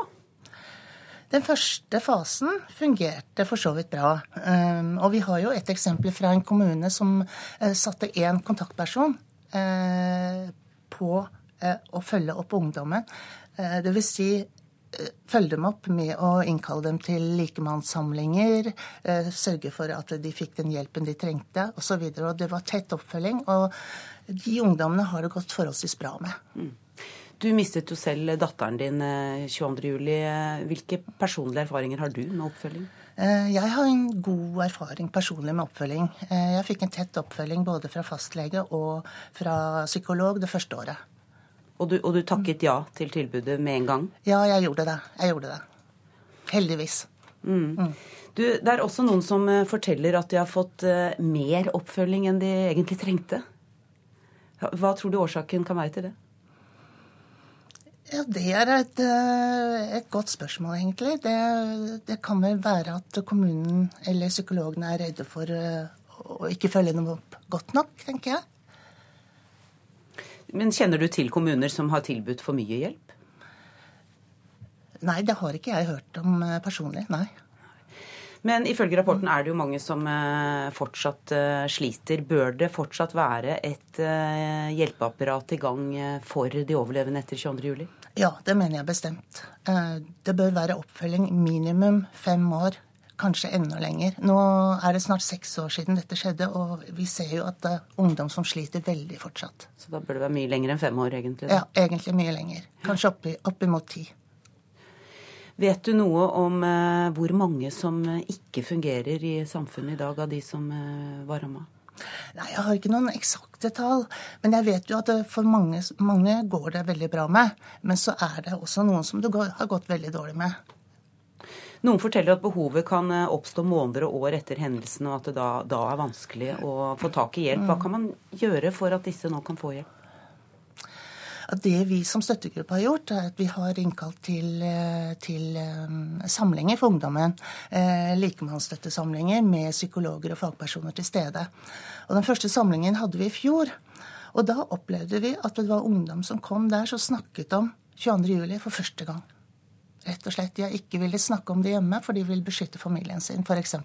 Den første fasen fungerte for så vidt bra. Um, og vi har jo et eksempel fra en kommune som uh, satte én kontaktperson uh, på uh, å følge opp ungdommen. Vil si følge dem opp med å innkalle dem til likemannssamlinger, sørge for at de fikk den hjelpen de trengte osv. Og, så og det var tett oppfølging. Og de ungdommene har det gått forholdsvis bra med.
Du mistet jo selv datteren din 22.07. Eh, Hvilke personlige erfaringer har du med oppfølging?
Eh, jeg har en god erfaring personlig med oppfølging. Eh, jeg fikk en tett oppfølging både fra fastlege og fra psykolog det første året.
Og du, og du takket ja til tilbudet med en gang?
Ja, jeg gjorde det. Jeg gjorde det. Heldigvis. Mm.
Mm. Du, det er også noen som forteller at de har fått mer oppfølging enn de egentlig trengte. Hva tror du årsaken kan være til det?
Ja, Det er et, eh, et, godt spørsmål, egentlig. Det, det, kan vel være at kommunen eller psykologene er redde for eh, å ikke følge dem opp godt nok, tenker jeg.
Men kjenner du til kommuner som har tilbudt for mye hjelp?
Nei, det har ikke jeg hørt om eh, personlig. Nei.
Men ifølge rapporten er det jo mange som eh, fortsatt eh, sliter. Bør det fortsatt være et eh, hjelpeapparat i gang for de overlevende etter 22.07?
Ja, det mener jeg bestemt. Det bør være oppfølging minimum fem år, kanskje enda lenger. Nå er det snart seks år siden dette skjedde, og vi ser jo at det er ungdom som sliter veldig fortsatt.
Så da bør det være mye lenger enn fem år, egentlig?
Da? Ja, egentlig mye lenger. Kanskje oppimot opp ti.
Vet du noe om eh, hvor mange som eh, ikke fungerer i samfunnet i dag, av de som eh, var ramma?
Nei, Jeg har ikke noen eksakte tall. Men jeg vet jo at for mange, mange, går det veldig bra med. Men så er det også noen som det går, har gått veldig dårlig med.
Noen forteller at behovet kan oppstå måneder og år etter hendelsen, og at det da, da er vanskelig å få tak i hjelp. Hva kan man gjøre for at disse nå kan få hjelp?
At det vi som støttegruppe har gjort, er at vi har innkalt til, eh, til um, samlinger for ungdommen. Eh, likemannsstøttesamlinger med psykologer og fagpersoner til stede. Og Den første samlingen hadde vi i fjor. Og da opplevde vi at det var ungdom som kom der som snakket om 22.07. for første gang. Rett og slett. De ikke ville snakke om det hjemme, for de vil beskytte familien sin, f.eks.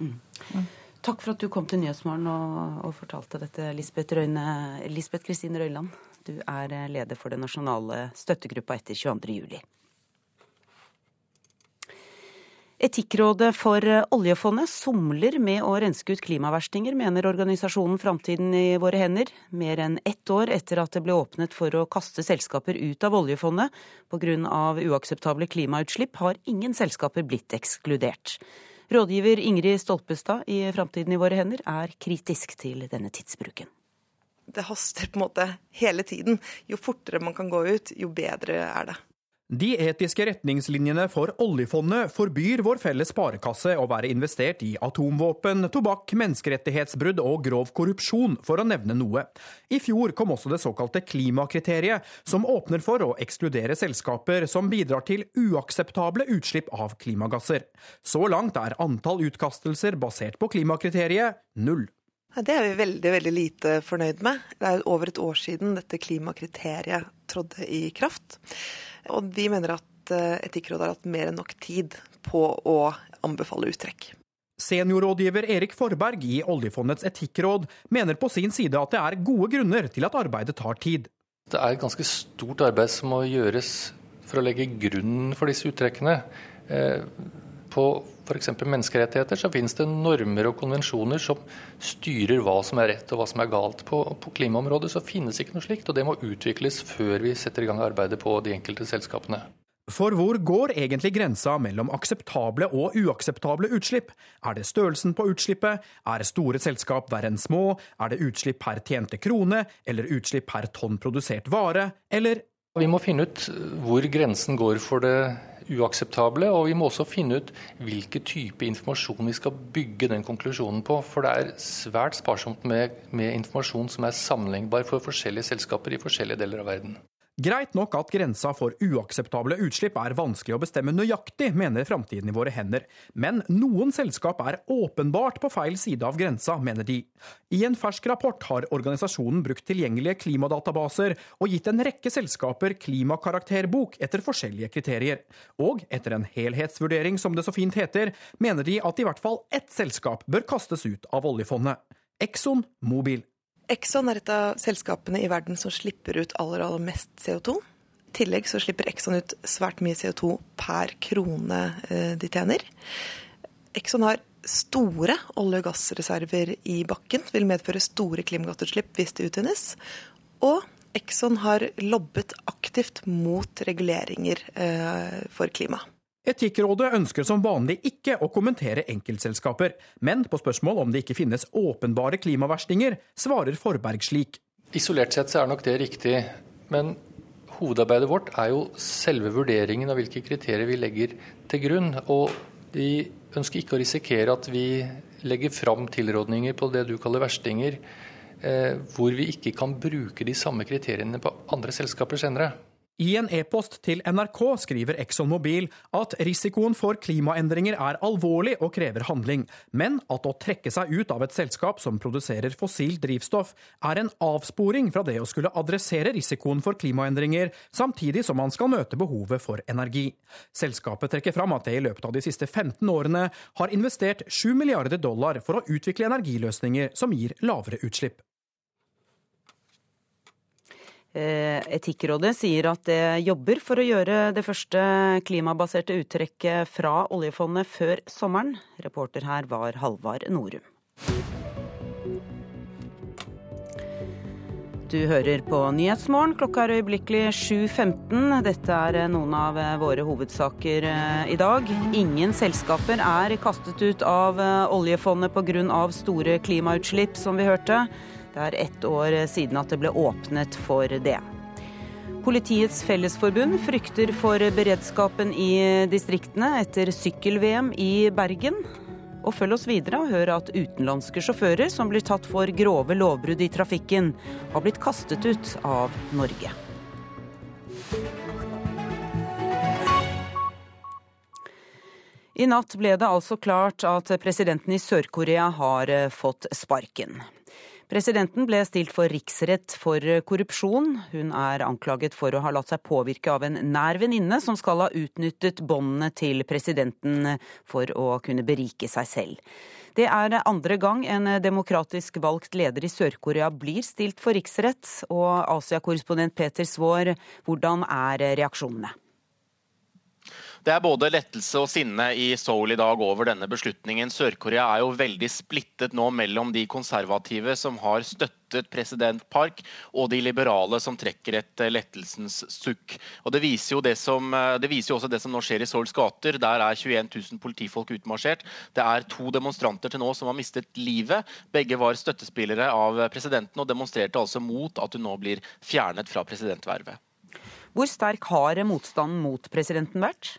Mm.
Mm. Takk for at du kom til Nyhetsmorgen og, og fortalte dette, Lisbeth Kristine Røyland. Du er eh, leder for den nasjonale støttegruppa etter 22.07. Etikkrådet for eh, oljefondet somler med å renske ut klimaverstinger, mener organisasjonen Framtiden i våre hender. Mer enn ett år etter at det ble åpnet for å kaste selskaper ut av oljefondet pga. uakseptable klimautslipp, har ingen selskaper blitt ekskludert. Rådgiver Ingrid Stolpestad i Framtiden i våre hender er kritisk til denne tidsbruken
det haster på en måte hele tiden. Jo fortere man kan gå ut, jo bedre er det.
De etiske retningslinjene for oljefondet forbyr vår felles sparekasse å være investert i atomvåpen, tobakk, menneskerettighetsbrudd og grov korrupsjon, for å nevne noe. I fjor kom også det såkalte klimakriteriet, som åpner for å ekskludere selskaper som bidrar til uakseptable utslipp av klimagasser. Så langt er antall utkastelser basert på klimakriteriet null.
Det er vi veldig veldig lite fornøyd med. Det er over et år siden dette klimakriteriet trådte i kraft. Og vi mener at eh, Etikkrådet har hatt mer enn nok tid på å anbefale uttrekk.
Seniorrådgiver Erik Forberg i oljefondets etikkråd mener på sin side at det er gode grunner til at arbeidet tar tid.
Det er et ganske stort arbeid som må gjøres for å legge grunnen for disse uttrekkene. Eh, på f.eks. menneskerettigheter, så finnes det normer og konvensjoner som styrer hva som er rett og hva som er galt. På, på klimaområdet så finnes ikke noe slikt, og det må utvikles før vi setter i gang arbeidet på de enkelte selskapene.
For hvor går egentlig grensa mellom akseptable og uakseptable utslipp? Er det størrelsen på utslippet? Er store selskap verre enn små? Er det utslipp per tjente krone? Eller utslipp per tonn produsert vare? Eller
vi må finne ut hvor grensen går for det uakseptable. Og vi må også finne ut hvilken type informasjon vi skal bygge den konklusjonen på. For det er svært sparsomt med, med informasjon som er sammenlignbar for forskjellige selskaper i forskjellige deler av verden.
Greit nok at grensa for uakseptable utslipp er vanskelig å bestemme nøyaktig, mener Framtiden i våre hender, men noen selskap er åpenbart på feil side av grensa, mener de. I en fersk rapport har organisasjonen brukt tilgjengelige klimadatabaser og gitt en rekke selskaper klimakarakterbok etter forskjellige kriterier. Og etter en helhetsvurdering, som det så fint heter, mener de at i hvert fall ett selskap bør kastes ut av oljefondet. Exxon Mobil.
Exxon er et av selskapene i verden som slipper ut aller, aller mest CO2. I tillegg så slipper Exxon ut svært mye CO2 per krone eh, de tjener. Exxon har store olje- og gassreserver i bakken, vil medføre store klimagassutslipp hvis det utvinnes. Og Exxon har lobbet aktivt mot reguleringer eh, for klima.
Etikkrådet ønsker som vanlig ikke å kommentere enkeltselskaper, men på spørsmål om det ikke finnes åpenbare klimaverstinger, svarer Forberg slik.
Isolert sett så er nok det riktig, men hovedarbeidet vårt er jo selve vurderingen av hvilke kriterier vi legger til grunn. Og vi ønsker ikke å risikere at vi legger fram tilrådninger på det du kaller verstinger, eh, hvor vi ikke kan bruke de samme kriteriene på andre selskaper senere.
I en e-post til NRK skriver Exxon Mobil at risikoen for klimaendringer er alvorlig og krever handling, men at å trekke seg ut av et selskap som produserer fossilt drivstoff, er en avsporing fra det å skulle adressere risikoen for klimaendringer, samtidig som man skal møte behovet for energi. Selskapet trekker fram at det i løpet av de siste 15 årene har investert 7 milliarder dollar for å utvikle energiløsninger som gir lavere utslipp.
Eh, Etikkrådet sier at det jobber for å gjøre det første klimabaserte uttrekket fra oljefondet før sommeren. Reporter her var Halvard Norum. Du hører på Nyhetsmorgen. Klokka er øyeblikkelig 7.15. Dette er noen av våre hovedsaker eh, i dag. Ingen selskaper er kastet ut av eh, oljefondet pga. store klimautslipp, som vi hørte. Det er ett år siden at det ble åpnet for det. Politiets Fellesforbund frykter for beredskapen i distriktene etter sykkel-VM i Bergen. Og følg oss videre og hør at utenlandske sjåfører som blir tatt for grove lovbrudd i trafikken, har blitt kastet ut av Norge. I natt ble det altså klart at presidenten i Sør-Korea har fått sparken. Presidenten ble stilt for riksrett for korrupsjon. Hun er anklaget for å ha latt seg påvirke av en nær venninne som skal ha utnyttet båndene til presidenten for å kunne berike seg selv. Det er andre gang en demokratisk valgt leder i Sør-Korea blir stilt for riksrett. Og Asia-korrespondent Peter Svaar, hvordan er reaksjonene?
Det er både lettelse og sinne i Seoul i dag over denne beslutningen. Sør-Korea er jo veldig splittet nå mellom de konservative som har støttet president Park, og de liberale som trekker et lettelsens sukk. Og det viser, det, som, det viser jo også det som nå skjer i Seouls gater. Der er 21 000 politifolk utmarsjert. Det er to demonstranter til nå som har mistet livet. Begge var støttespillere av presidenten og demonstrerte altså mot at hun nå blir fjernet fra presidentvervet.
Hvor sterk har motstanden mot presidenten vært?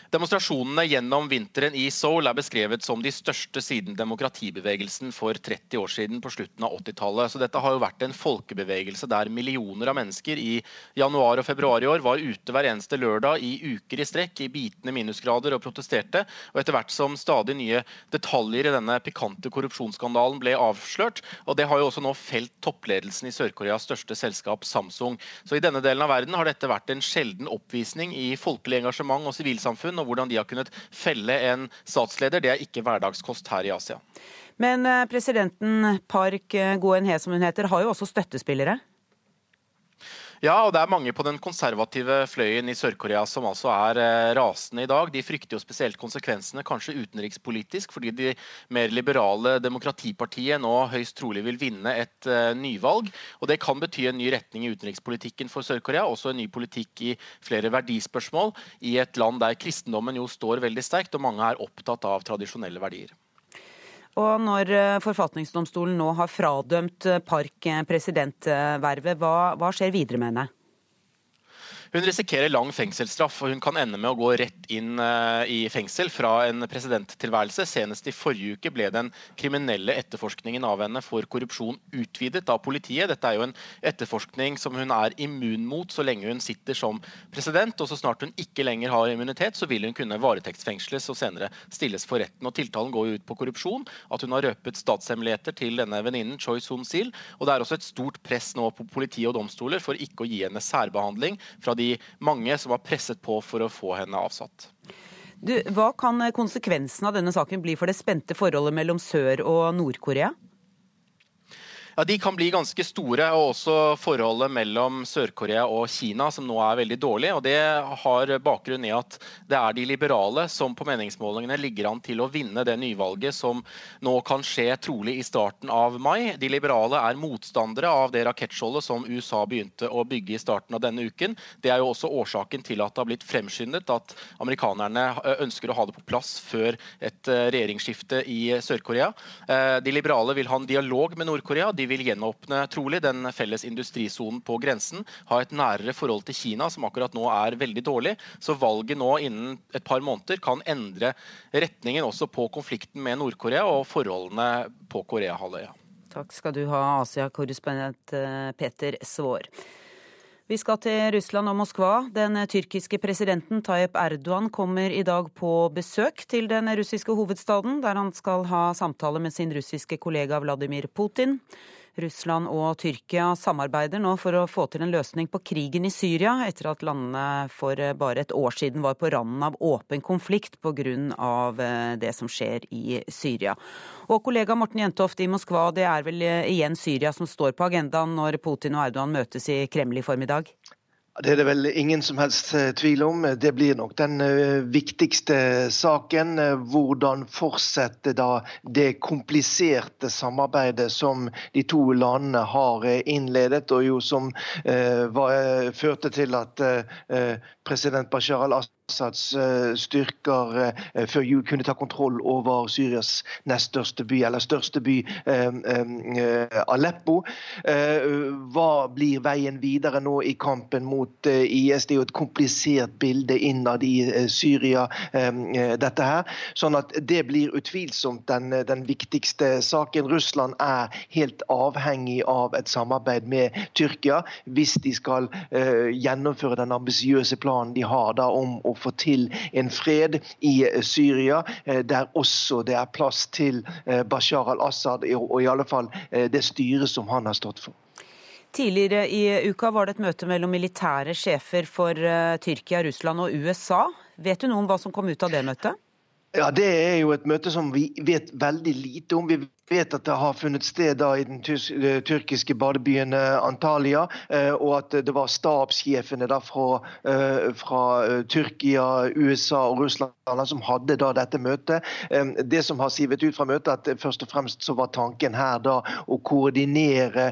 Demonstrasjonene gjennom vinteren i Seoul er beskrevet som de største siden demokratibevegelsen for 30 år siden på slutten av 80-tallet. Så dette har jo vært en folkebevegelse der millioner av mennesker i januar og februar i år var ute hver eneste lørdag i uker i strekk i bitende minusgrader og protesterte. Og etter hvert som stadig nye detaljer i denne pikante korrupsjonsskandalen ble avslørt, og det har jo også nå felt toppledelsen i Sør-Koreas største selskap Samsung. Så i denne delen av verden har dette vært en sjelden oppvisning i folkelig engasjement og sivilsamfunn og hvordan de har kunnet felle en statsleder, det er ikke hverdagskost her i Asia.
Men eh, presidenten Park Goen-he, som hun heter, har jo også støttespillere?
Ja, og det er mange på den konservative fløyen i Sør-Korea som altså er eh, rasende i dag. De frykter jo spesielt konsekvensene, kanskje utenrikspolitisk, fordi de mer liberale demokratipartiet nå høyst trolig vil vinne et uh, nyvalg. Og det kan bety en ny retning i utenrikspolitikken for Sør-Korea, også en ny politikk i flere verdispørsmål i et land der kristendommen jo står veldig sterkt, og mange er opptatt av tradisjonelle verdier.
Og når eh, forfatningsdomstolen nå har fradømt eh, Park eh, presidentvervet, hva, hva skjer videre med henne?
Hun risikerer lang fengselsstraff, og hun kan ende med å gå rett inn eh, i fengsel fra en presidenttilværelse. Senest i forrige uke ble den kriminelle etterforskningen av henne for korrupsjon utvidet av politiet. Dette er jo en etterforskning som hun er immun mot så lenge hun sitter som president. og Så snart hun ikke lenger har immunitet, så vil hun kunne varetektsfengsles og senere stilles for retten. og Tiltalen går jo ut på korrupsjon, at hun har røpet statshemmeligheter til denne venninnen Choi Soon-sil. og Det er også et stort press nå på politi og domstoler for ikke å gi henne særbehandling fra de de mange som har presset på for å få henne avsatt.
Du, hva kan konsekvensen av denne saken bli for det spente forholdet mellom Sør- og Nord-Korea?
Ja, De kan bli ganske store, og også forholdet mellom Sør-Korea og Kina, som nå er veldig dårlig. og Det har bakgrunn i at det er de liberale som på meningsmålingene ligger an til å vinne det nyvalget som nå kan skje trolig i starten av mai. De liberale er motstandere av det rakettskjoldet som USA begynte å bygge i starten av denne uken. Det er jo også årsaken til at det har blitt fremskyndet at amerikanerne ønsker å ha det på plass før et regjeringsskifte i Sør-Korea. De liberale vil ha en dialog med Nord-Korea. De vil gjenåpne trolig den felles industrisonen på grensen, ha et nærere forhold til Kina, som akkurat nå er veldig dårlig. Så valget nå innen et par måneder kan endre retningen også på konflikten med Nord-Korea og forholdene på Koreahalvøya.
Takk skal du ha, Asia-korrespondent eh, Peter Svaar. Vi skal til Russland og Moskva. Den tyrkiske presidenten Tayyip Erdogan kommer i dag på besøk til den russiske hovedstaden, der han skal ha samtale med sin russiske kollega Vladimir Putin. Russland og Tyrkia samarbeider nå for å få til en løsning på krigen i Syria, etter at landene for bare et år siden var på randen av åpen konflikt pga. Eh, det som skjer i Syria. Og kollega Morten Jentoft i Moskva, det er vel eh, igjen Syria som står på agendaen når Putin og Erdogan møtes i Kreml i formiddag?
Det er det vel ingen som helst eh, tvil om. Det blir nok den eh, viktigste saken. Eh, hvordan fortsette da det kompliserte samarbeidet som de to landene har innledet, og jo som var, førte til at president Bashar al-Assad Assads eh, styrker eh, før jul kunne ta kontroll over Syrias nest største by, eller største by, eh, Aleppo. Hva blir veien videre nå i kampen mot IS? Det er jo et komplisert bilde innad i Syria, dette her. Sånn at det blir utvilsomt den, den viktigste saken. Russland er helt avhengig av et samarbeid med Tyrkia hvis de skal gjennomføre den ambisiøse planen de har da om å få til en fred i eh, Syria, eh, der også det er plass til eh, Bashar al-Assad, og i alle fall det styret som han har stått for.
Tidligere i uka var det et møte mellom militære sjefer for Tyrkia, Russland og USA. Vet du noe om hva som kom ut av det møtet?
Ja, Det er jo et møte som vi vet veldig lite om. Vi vet at det har funnet sted da i den eh, tyrkiske badebyen eh, Antalya, eh, og at det var stabssjefene da fra, fra, Tyrkia, USA og Russland som hadde da dette møtet. Det som har sivet ut fra møtet, at først og fremst så var tanken her da å koordinere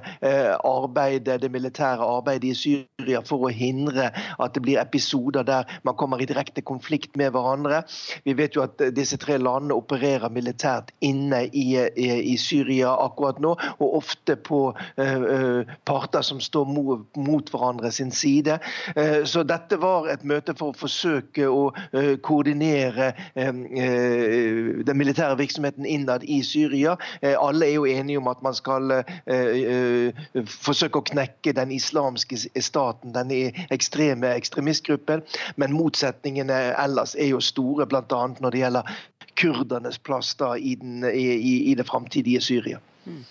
arbeidet, det militære arbeidet i Syria for å hindre at det blir episoder der man kommer i direkte konflikt med hverandre. Vi vet jo at disse tre landene opererer militært inne i, i i Syria akkurat nå, og ofte på eh, eh, parter som står mot hverandre sin side. Eh, så dette var et møte for å forsøke å koordinere den militære virksomheten innad i Syria. Alle er jo enige om at man skal forsøke å knekke den islamske staten, den ekstreme ekstremistgruppen. Men motsetningene ellers er jo store, bl.a. når det gjelder kurdernes plass da i, den, i, i det framtidige Syria. Mm.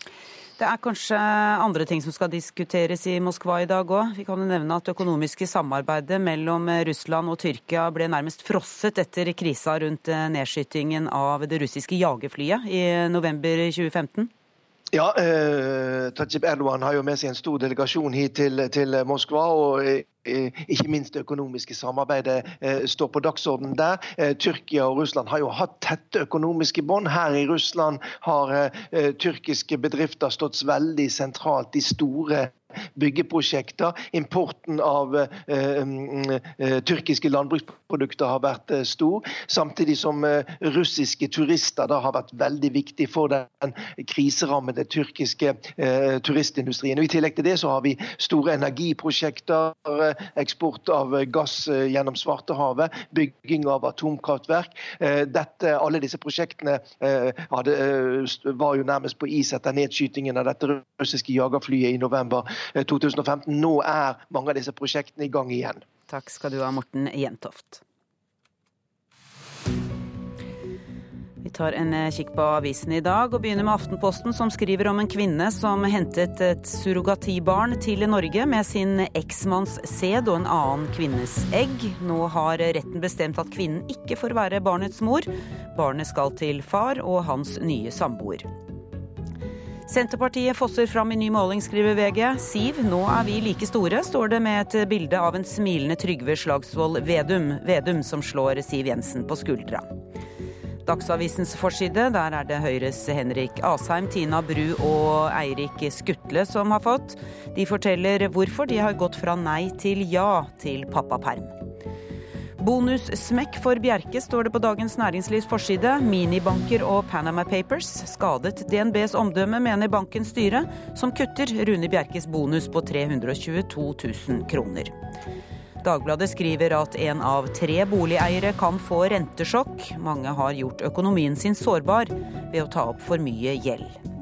Det er kanskje andre ting som skal diskuteres i Moskva i dag òg. Vi kan jo nevne at det økonomiske samarbeidet mellom Russland og Tyrkia ble nærmest frosset etter krisa rundt nedskytingen av det russiske jagerflyet i november 2015.
Ja, eh, Tajib Erdogan har jo med seg en stor delegasjon hit til, til Moskva. og Eh, ikke minst det økonomiske samarbeidet eh, står på dagsordenen der. Eh, Tyrkia og Russland har jo hatt tette økonomiske bånd. Her i Russland har tyrkiske bedrifter stått veldig sentralt. De store byggeprosjekter. Importen av mm, eh, tyrkiske landbruksprodukter har vært eh, stor. Samtidig som russiske turister da har vært veldig viktig for den kriserammede tyrkiske turistindustrien. Og I tillegg til det så har vi store energiprosjekter, eksport av gass gjennom Svartehavet, bygging av atomkraftverk. Dette, alle disse prosjektene hadde, var jo nærmest på is etter nedskytingen av dette russiske jagerflyet i november 2015. Nå er mange av disse prosjektene i gang igjen.
Takk skal du ha, Morten Jentoft. Vi tar en eh, kikk på avisen i dag og begynner med Aftenposten, som skriver om en kvinne som hentet et surrogatibarn til Norge med sin eksmanns sæd og en annen kvinnes egg. Nå har retten bestemt at kvinnen ikke får være barnets mor. Barnet skal til far og hans nye samboer. Senterpartiet fosser fram i ny måling, skriver VG. Siv, nå er vi like store, står det med et bilde av en smilende Trygve Slagsvold Vedum, Vedum som slår Siv Jensen på skuldra. Dagsavisens forside, der er det Høyres Henrik Asheim, Tina Bru og Eirik Skutle som har fått. De forteller hvorfor de har gått fra nei til ja til pappaperm. Bonussmekk for Bjerke, står det på Dagens Næringslivs forside. Minibanker og Panama Papers skadet DNBs omdømme, mener bankens styre, som kutter Rune Bjerkes bonus på 322 000 kroner. Dagbladet skriver at en av tre boligeiere kan få rentesjokk. Mange har gjort økonomien sin sårbar ved å ta opp for mye gjeld.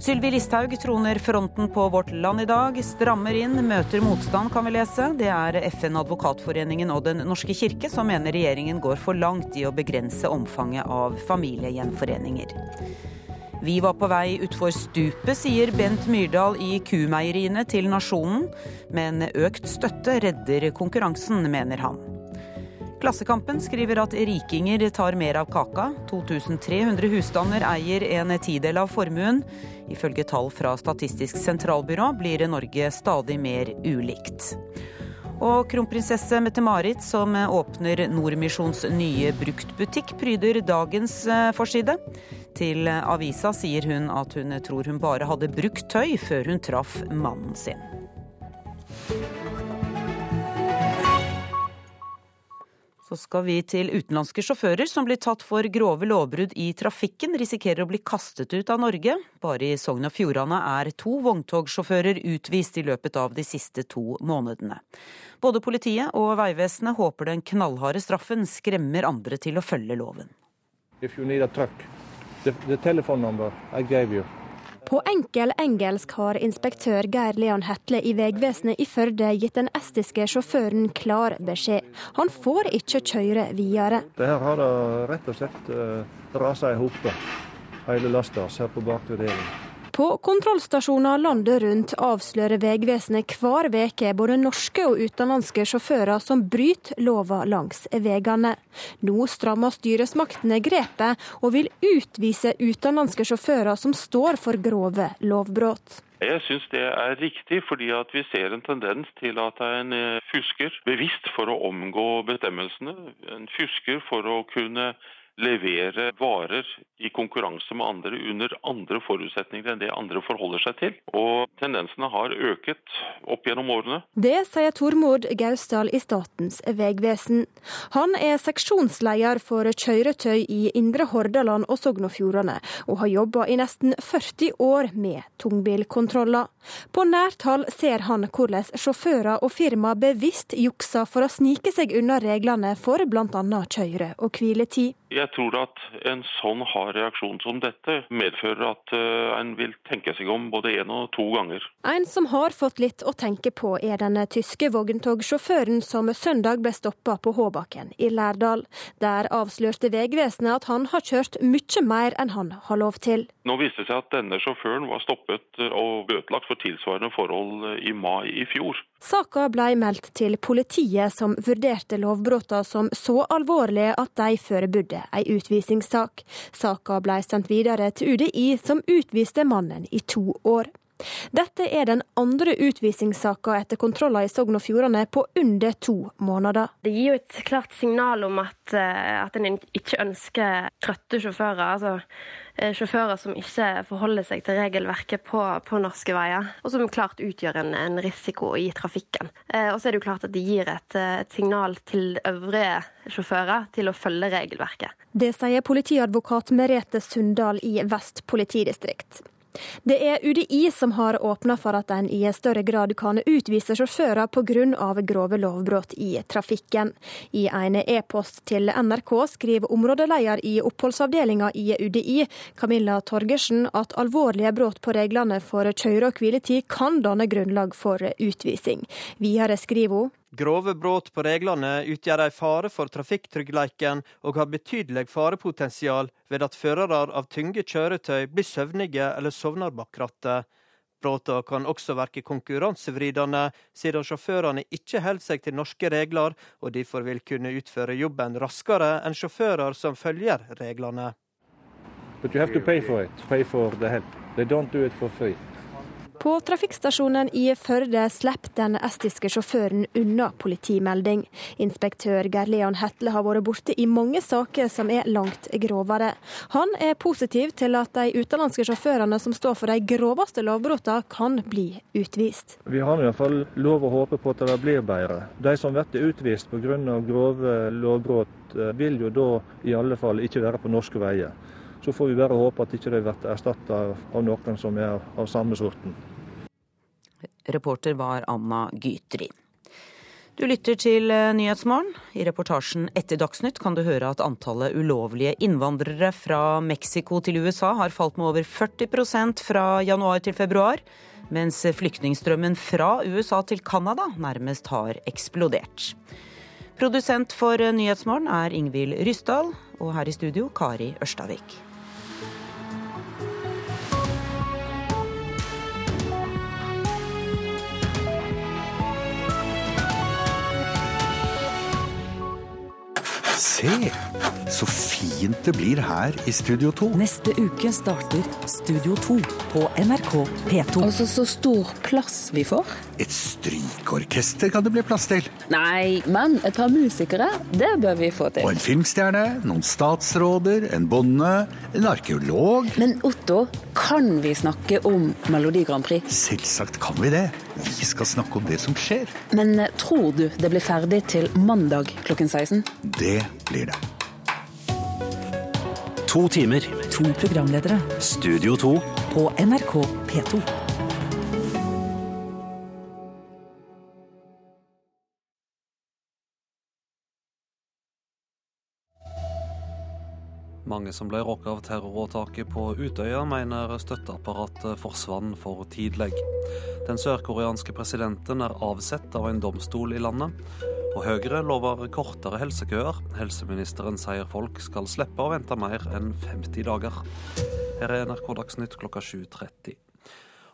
Sylvi Listhaug troner fronten på Vårt Land i dag. Strammer inn, møter motstand, kan vi lese. Det er FN, Advokatforeningen og Den norske kirke som mener regjeringen går for langt i å begrense omfanget av familiegjenforeninger. Vi var på vei utfor stupet, sier Bent Myrdal i Kumeieriene til Nasjonen. Men økt støtte redder konkurransen, mener han. Klassekampen skriver at rikinger tar mer av kaka. 2300 husstander eier en tidel av formuen. Ifølge tall fra Statistisk sentralbyrå blir Norge stadig mer ulikt. Og kronprinsesse Mette-Marit, som åpner Nordmisjons nye bruktbutikk, pryder dagens eh, forside. Til avisa sier hun at hun tror hun bare hadde brukt tøy før hun traff mannen sin. Så skal vi til utenlandske sjåfører som blir tatt for grove lovbrudd i trafikken, risikerer å bli kastet ut av Norge. Bare i Sogn og Fjordane er to vogntogsjåfører utvist i løpet av de siste to månedene. Både politiet og Vegvesenet håper den knallharde straffen skremmer andre til å følge loven.
If you need a truck, the, the telephone number.
På enkel engelsk har inspektør Geir Leon Hetle i Vegvesenet i Førde gitt den estiske sjåføren klar beskjed. Han får ikke kjøre videre.
Det her har det rett og slett uh, rasa i hop, hele lasta her på bakre delen.
På kontrollstasjoner landet rundt avslører Vegvesenet hver veke både norske og utenlandske sjåfører som bryter lova langs veiene. Nå strammer styresmaktene grepet og vil utvise utenlandske sjåfører som står for grove lovbrudd.
Jeg syns det er riktig, fordi vi ser en tendens til at en eh, fusker bevisst for å omgå bestemmelsene. En fusker for å kunne levere varer i konkurranse med andre under andre forutsetninger enn det andre forholder seg til. Og tendensene har øket opp gjennom årene.
Det sier Tormod Gausdal i Statens vegvesen. Han er seksjonsleder for kjøretøy i Indre Hordaland og Sogn og Fjordane, og har jobba i nesten 40 år med tungbilkontroller. På nært hold ser han hvordan sjåfører og firma bevisst jukser for å snike seg unna reglene for bl.a. kjøre- og hviletid.
Jeg tror at en sånn hard reaksjon som dette medfører at uh, en vil tenke seg om både én og to ganger.
En som har fått litt å tenke på, er den tyske vogntogsjåføren som søndag ble stoppa på Håbakken i Lærdal. Der avslørte Vegvesenet at han har kjørt mye mer enn han har lov til.
Nå viste det seg at denne sjåføren var stoppet og bøtelagt for tilsvarende forhold i mai i fjor.
Saka ble meldt til politiet, som vurderte lovbruddene som så alvorlige at de forberedte ei utvisningssak. Saka ble sendt videre til UDI, som utviste mannen i to år. Dette er den andre utvisningssaka etter kontroller i Sogn og Fjordane på under to måneder.
Det gir jo et klart signal om at, eh, at en ikke ønsker trøtte sjåfører. altså eh, Sjåfører som ikke forholder seg til regelverket på, på norske veier, og som klart utgjør en, en risiko i trafikken. Eh, og så er det jo klart at det gir et, et signal til øvrige sjåfører til å følge regelverket.
Det sier politiadvokat Merete Sundal i Vest politidistrikt. Det er UDI som har åpna for at en i større grad kan utvise sjåfører pga. grove lovbrudd i trafikken. I en e-post til NRK skriver områdeleder i oppholdsavdelinga i UDI, Camilla Torgersen, at alvorlige brudd på reglene for kjøre- og hviletid kan danne grunnlag for utvisning. Videre skriver hun
Grove brudd på reglene utgjør en fare for trafikktryggleiken og har betydelig farepotensial ved at førere av tunge kjøretøy blir søvnige eller sovner bak rattet. Bruddene kan også virke konkurransevridende, siden sjåførene ikke holder seg til norske regler, og derfor vil kunne utføre jobben raskere enn sjåfører som følger reglene.
But you have to pay for it. Pay for the help. They don't do it for free.
På trafikkstasjonen i Førde slipper den estiske sjåføren unna politimelding. Inspektør Geir Leon Hetle har vært borte i mange saker som er langt grovere. Han er positiv til at de utenlandske sjåførene som står for de groveste lovbruddene, kan bli utvist.
Vi har i hvert fall lov å håpe på at det blir bedre. De som blir utvist pga. grove lovbrudd, eh, vil jo da i alle fall ikke være på norske veier. Så får vi bare håpe at ikke de blir erstatta av noen som er av samme sorten.
Reporter var Anna Gytri. Du lytter til eh, Nyhetsmorgen. I reportasjen etter Dagsnytt kan du høre at antallet ulovlige innvandrere fra Mexico til USA har falt med over 40% fra januar til februar, mens flyktningstrømmen fra USA til Canada nærmest har eksplodert. Produsent for Nyhetsmorgen er Ingvild Ryssdal, og her i studio Kari Ørstavik.
Se, så fint det blir her i Studio 2.
Neste uke starter Studio 2 på NRK P2.
Altså så stor plass vi får.
Et strykeorkester kan det bli plass til.
Nei, men et par musikere, det bør vi få til.
Og en filmstjerne, noen statsråder, en bonde, en arkeolog.
Men Otto, kan vi snakke om Melodi Grand Prix?
Selvsagt kan vi det. Vi skal snakke om det som skjer.
Men eh, tror du det blir ferdig til mandag klokken 16?
Det blir det.
To timer. To programledere.
Studio 2.
På NRK P2.
Mange som ble råka av terroråtaket på Utøya, mener støtteapparatet forsvant for tidlig. Den sørkoreanske presidenten er avsett av en domstol i landet. Og Høyre lover kortere helsekøer. Helseministeren sier folk skal slippe å vente mer enn 50 dager. Her er NRK Dagsnytt klokka 7.30.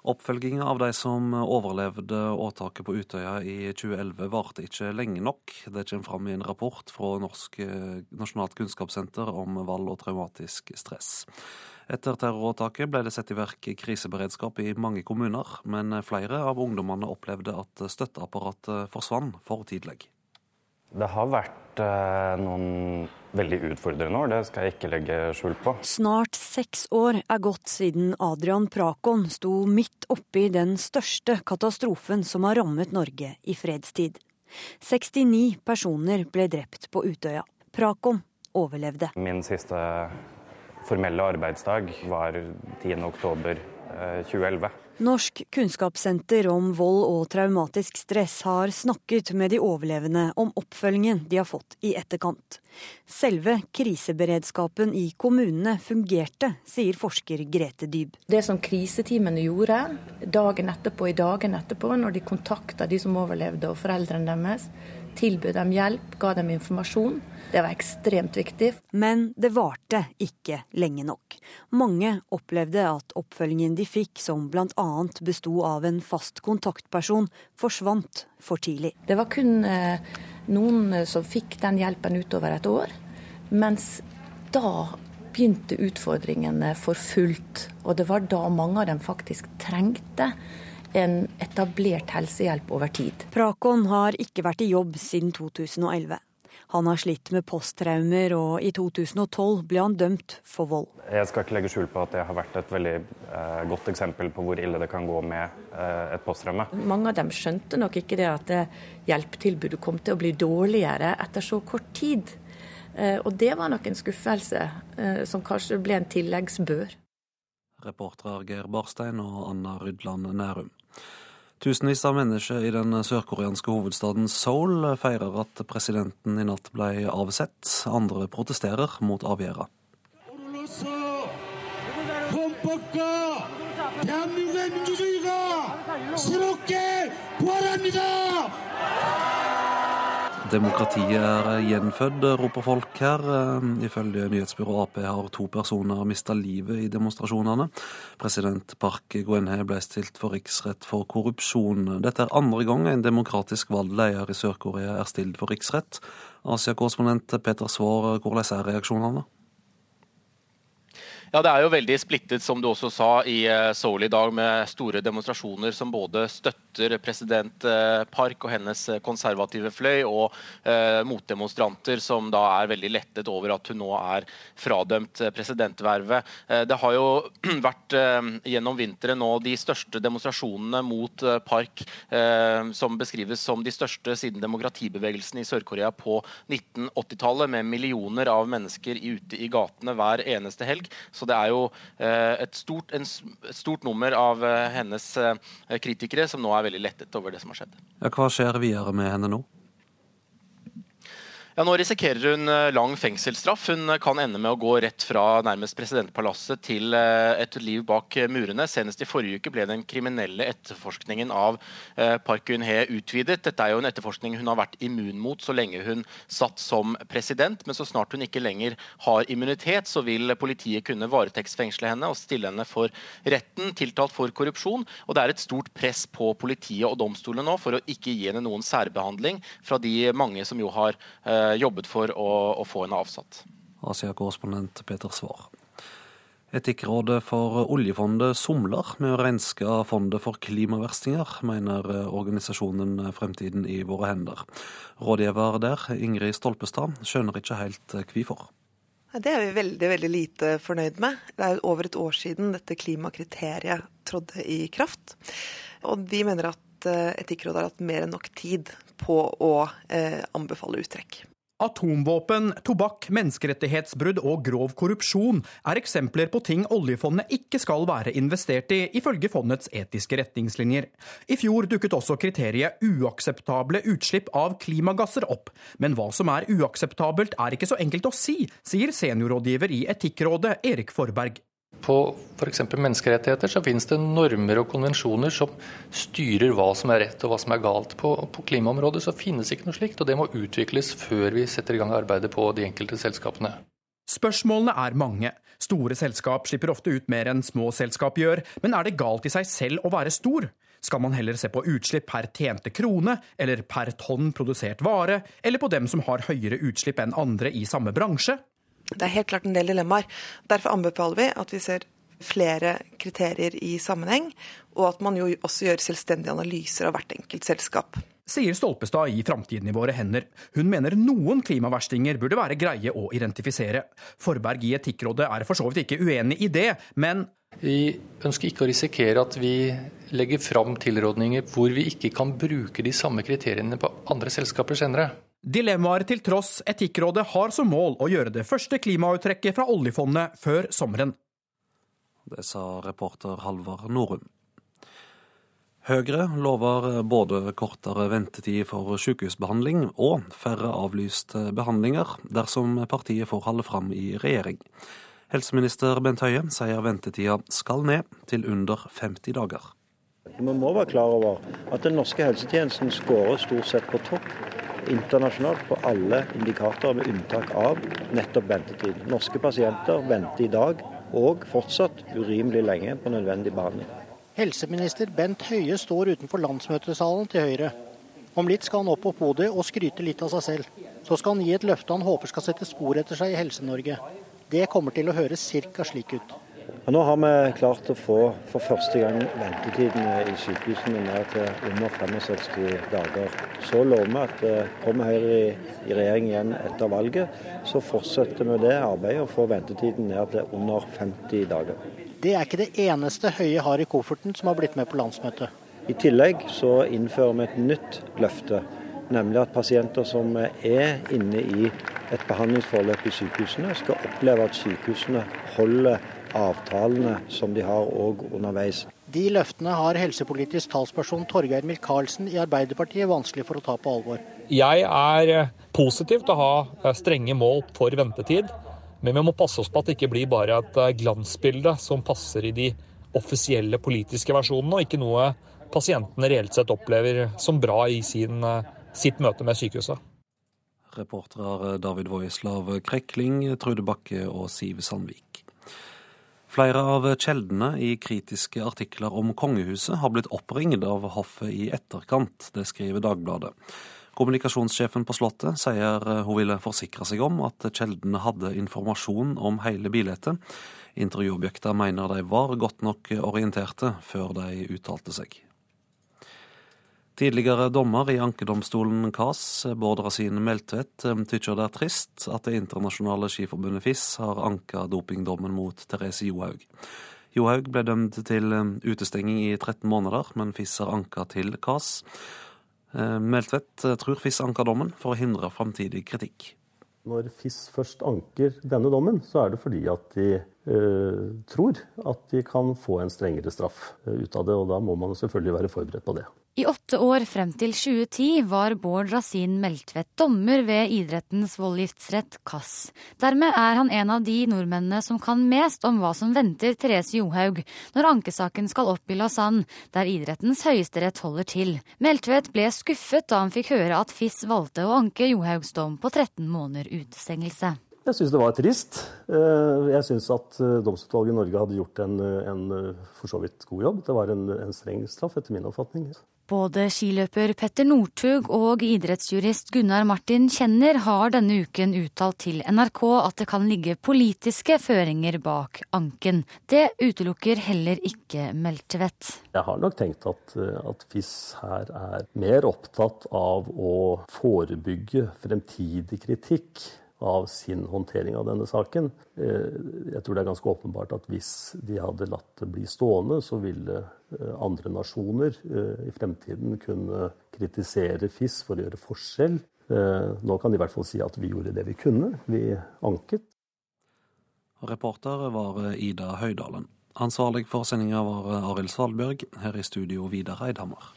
Oppfølginga av de som overlevde åtaket på Utøya i 2011 varte ikke lenge nok. Det kommer fram i en rapport fra Norsk eh, Nasjonalt kunnskapssenter om vold og traumatisk stress. Etter terroråtaket ble det satt i verk kriseberedskap i mange kommuner, men flere av ungdommene opplevde at støtteapparatet forsvant for tidlig.
Det har vært eh, noen veldig utfordrende år, det skal jeg ikke legge skjul på.
Snart seks år er gått siden Adrian Prakon sto midt oppi den største katastrofen som har rammet Norge i fredstid. 69 personer ble drept på Utøya. Prakon overlevde.
Min siste formelle arbeidsdag var 10. oktober 2011.
Norsk kunnskapssenter om vold og traumatisk stress har snakket med de overlevende om oppfølgingen de har fått i etterkant. Selve kriseberedskapen i kommunene fungerte, sier forsker Grete Dyb.
Det som kriseteamene gjorde dagen etterpå, i dagen etterpå, når de kontakta de som overlevde og foreldrene deres, tilbød dem hjelp, ga dem informasjon, det var ekstremt viktig.
Men det varte ikke lenge nok. Mange opplevde at oppfølgingen de fikk, som bl.a. besto av en fast kontaktperson, forsvant for tidlig.
Det var kun eh, noen som fikk den hjelpen utover et år. Mens da begynte utfordringene for fullt. Og det var da mange av dem faktisk trengte en etablert helsehjelp over tid.
Prakon har ikke vært i jobb siden 2011. Han har slitt med posttraumer, og i 2012 ble han dømt for vold.
Jeg skal ikke legge skjul på at det har vært et veldig eh, godt eksempel på hvor ille det kan gå med eh, et posttraume.
Mange av dem skjønte nok ikke det at hjelpetilbudet kom til å bli dårligere etter så kort tid. Eh, og det var nok en skuffelse eh, som kanskje ble en tilleggsbør.
Reportere Geir Barstein og Anna Rydland Nærum. Tusenvis av mennesker i den sørkoreanske hovedstaden Seoul feirer at presidenten i natt ble avsett. Andre protesterer mot avgjørelsen. Demokratiet er gjenfødt, roper folk her. Ifølge nyhetsbyrået Ap har to personer mista livet i demonstrasjonene. President Park Geun-hye ble stilt for riksrett for korrupsjon. Dette er andre gang en demokratisk valgt i Sør-Korea er stilt for riksrett. Asia-korrespondent Peter Svaar, hvordan er reaksjonene?
Ja, Det er jo veldig splittet, som du også sa, i eh, Seoul i dag, med store demonstrasjoner som både støtter president eh, Park og hennes eh, konservative fløy, og eh, motdemonstranter som da er veldig lettet over at hun nå er fradømt presidentvervet. Eh, det har jo vært eh, gjennom vinteren nå de største demonstrasjonene mot Park, som beskrives som de største siden demokratibevegelsen i Sør-Korea på 1980-tallet, med millioner av mennesker ute i gatene hver eneste helg. Så det er jo eh, et stort, en, et stort nummer av eh, hennes eh, kritikere som nå er veldig lettet over det som har skjedd.
Ja, hva skjer videre med henne nå?
Ja, Nå risikerer hun eh, lang fengselsstraff. Hun eh, kan ende med å gå rett fra nærmest presidentpalasset til eh, et liv bak murene. Senest i forrige uke ble den kriminelle etterforskningen av Park Geun-hye utvidet. Dette er jo en etterforskning hun har vært immun mot så lenge hun satt som president. Men så snart hun ikke lenger har immunitet, så vil politiet kunne varetektsfengsle henne og stille henne for retten, tiltalt for korrupsjon. Og det er et stort press på politiet og domstolene nå for å ikke gi henne noen særbehandling fra de mange som jo har jobbet for å, å få henne avsatt.
Asia-korrespondent Peter Svar. Etikkrådet for oljefondet somler med å renske fondet for klimaverstinger, mener organisasjonen Fremtiden i våre hender. Rådgiver der, Ingrid Stolpestad, skjønner ikke helt hvorfor.
Det er vi veldig veldig lite fornøyd med. Det er over et år siden dette klimakriteriet trådte i kraft. Og vi mener at eh, Etikkrådet har hatt mer enn nok tid på å eh, anbefale uttrekk.
Atomvåpen, tobakk, menneskerettighetsbrudd og grov korrupsjon er eksempler på ting oljefondet ikke skal være investert i, ifølge fondets etiske retningslinjer. I fjor dukket også kriteriet uakseptable utslipp av klimagasser opp. Men hva som er uakseptabelt er ikke så enkelt å si, sier seniorrådgiver i Etikkrådet Erik Forberg.
På f.eks. menneskerettigheter så finnes det normer og konvensjoner som styrer hva som er rett og hva som er galt. På, på klimaområdet så finnes ikke noe slikt, og det må utvikles før vi setter i gang arbeidet på de enkelte selskapene.
Spørsmålene er mange. Store selskap slipper ofte ut mer enn små selskap gjør, men er det galt i seg selv å være stor? Skal man heller se på utslipp per tjente krone, eller per tonn produsert vare, eller på dem som har høyere utslipp enn andre i samme bransje?
Det er helt klart en del dilemmaer. Derfor anbefaler vi at vi ser flere kriterier i sammenheng, og at man jo også gjør selvstendige analyser av hvert enkelt selskap.
Sier Stolpestad i Framtiden i våre hender. Hun mener noen klimaverstinger burde være greie å identifisere. Forberg i Etikkrådet er for så vidt ikke uenig i det, men
Vi ønsker ikke å risikere at vi legger fram tilrådninger hvor vi ikke kan bruke de samme kriteriene på andre selskaper senere.
Dilemmaer til tross, Etikkrådet har som mål å gjøre det første klimauttrekket fra oljefondet før sommeren.
Det sa reporter Halvard Norum. Høyre lover både kortere ventetid for sykehusbehandling og færre avlyste behandlinger dersom partiet får holde fram i regjering. Helseminister Bent Høie sier ventetida skal ned til under 50 dager.
Vi må være klar over at den norske helsetjenesten skårer stort sett på topp internasjonalt på alle indikatorer, med unntak av nettopp ventetid. Norske pasienter venter i dag og fortsatt urimelig lenge på nødvendig behandling.
Helseminister Bent Høie står utenfor landsmøtesalen til Høyre. Om litt skal han opp på podiet og skryte litt av seg selv. Så skal han gi et løfte han håper skal sette spor etter seg i Helse-Norge.
Det kommer til å høres ca. slik ut.
Og nå har vi klart å få for første gang ventetidene i sykehusene ned til under 65 dager. Så lover vi at eh, kommer Høyre i, i regjering igjen etter valget, så fortsetter vi det arbeidet og får ventetiden ned til under 50 dager.
Det er ikke det eneste Høie har i kofferten som har blitt med på landsmøtet.
I tillegg så innfører vi et nytt løfte, nemlig at pasienter som er inne i et behandlingsforløp i sykehusene, skal oppleve at sykehusene holder avtalene som de har òg underveis.
De løftene har helsepolitisk talsperson Torgeir Micaelsen i Arbeiderpartiet vanskelig for å ta på alvor.
Jeg er eh, positiv til å ha eh, strenge mål for ventetid, men vi må passe oss på at det ikke blir bare et eh, glansbilde som passer i de offisielle politiske versjonene, og ikke noe pasientene reelt sett opplever som bra i sin, sitt møte med sykehuset.
Reportere David Voislav Krekling, Trude Bakke og Siv Sandvik. Flere av kjeldene i kritiske artikler om kongehuset har blitt oppringt av hoffet i etterkant, det skriver Dagbladet. Kommunikasjonssjefen på Slottet sier hun ville forsikre seg om at kjeldene hadde informasjon om hele bildet. Intervjuobjekter mener de var godt nok orienterte før de uttalte seg. Tidligere dommer i ankedomstolen KAS, Bård Rasine Meltvedt, tykker det er trist at Det internasjonale skiforbundet FIS har anka dopingdommen mot Therese Johaug. Johaug ble dømt til utestenging i 13 måneder, men FIS har anka til KAS. Meltvedt tror FIS anker dommen for å hindre framtidig kritikk.
Når FIS først anker denne dommen, så er det fordi at de eh, tror at de kan få en strengere straff ut av det. Og da må man selvfølgelig være forberedt på det.
I åtte år frem til 2010 var Bård Rasin Meltvedt dommer ved idrettens voldgiftsrett KAS. Dermed er han en av de nordmennene som kan mest om hva som venter Therese Johaug når ankesaken skal opp i Lausanne, der idrettens høyesterett holder til. Meltvedt ble skuffet da han fikk høre at FIS valgte å anke Johaugs dom på 13 måneder utestengelse.
Jeg syns det var trist. Eh, jeg syns at domsutvalget i Norge hadde gjort en, en, for så vidt god jobb. Det var en, en streng straff, etter min oppfatning.
Både skiløper Petter Northug og idrettsjurist Gunnar Martin Kjenner har denne uken uttalt til NRK at det kan ligge politiske føringer bak anken. Det utelukker heller ikke Meltvedt.
Jeg har nok tenkt at, at FIS her er mer opptatt av å forebygge fremtidig kritikk av sin håndtering av denne saken. Eh, jeg tror det er ganske åpenbart at hvis de hadde latt det bli stående, så ville eh, andre nasjoner eh, i fremtiden kunne kritisere FIS for å gjøre forskjell. Nå kan de i hvert fall si at vi gjorde det vi kunne. Vi anket.
Reporter var Ida Høydalen. Ansvarlig for sendinga var Arild Svalbjørg. Her i studio Vidar Eidhammer.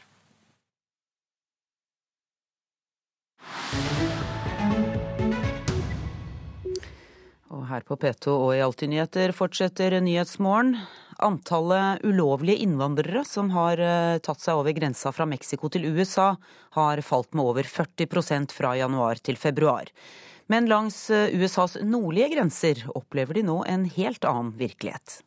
Og her på P2 og i Alltid nyheter fortsetter Nyhetsmorgen. Antallet ulovlige innvandrere som har eh, tatt seg over grensa fra Mexico til USA, har falt med over 40% fra januar til februar. Men langs eh, USAs nordlige grenser opplever de nå en helt annen virkelighet.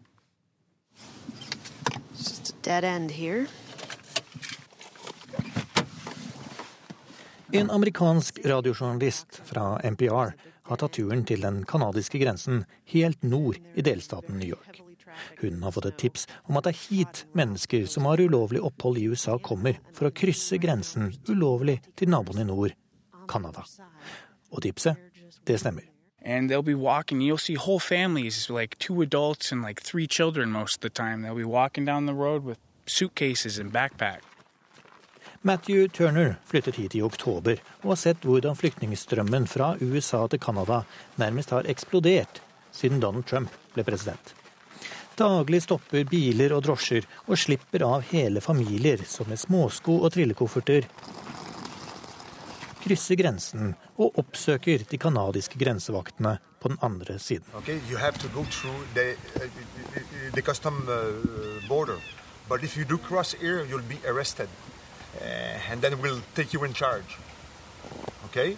En amerikansk radiojournalist fra NPR har tatt turen til den canadiske grensen helt nord i delstaten New York. Hun har fått et tips om at det er hit mennesker som har ulovlig opphold i USA, kommer for å krysse grensen ulovlig til naboen i nord, Canada. Og tipset, det stemmer.
And they'll be walking, you'll see whole families, like two adults and like three children most of the time. They'll be walking down the road with suitcases and backpacks.
Matthew Turner flyttet hit i oktober og har sett hvordan flyktningstrømmen fra USA til Canada nærmest har eksplodert siden Donald Trump ble president. Daglig stopper biler og drosjer og slipper av hele familier som med småsko og trillekofferter krysser grensen og oppsøker de canadiske grensevaktene på den andre siden. Okay, the, uh, the custom, uh, border. Here, Eh, and then we'll take you in charge. Okay?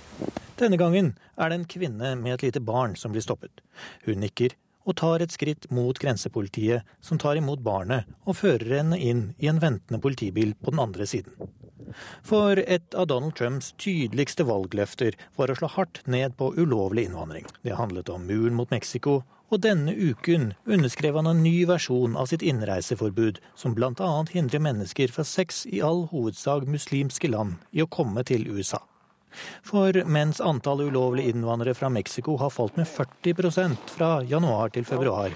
Denne gangen er det en kvinne med et lite barn som blir stoppet. Hun nikker og tar et skritt mot grensepolitiet, som tar imot barnet og fører henne inn i en ventende politibil på den andre siden. For et av Donald Trumps tydeligste valgløfter var å slå hardt ned på ulovlig innvandring. Det handlet om muren mot Mexico, og denne uken underskrev han en ny versjon av sitt innreiseforbud, som bl.a. hindrer mennesker fra seks i all hovedsak muslimske land i å komme til USA. For mens antallet ulovlige innvandrere fra Mexico har falt med 40% fra januar til februar,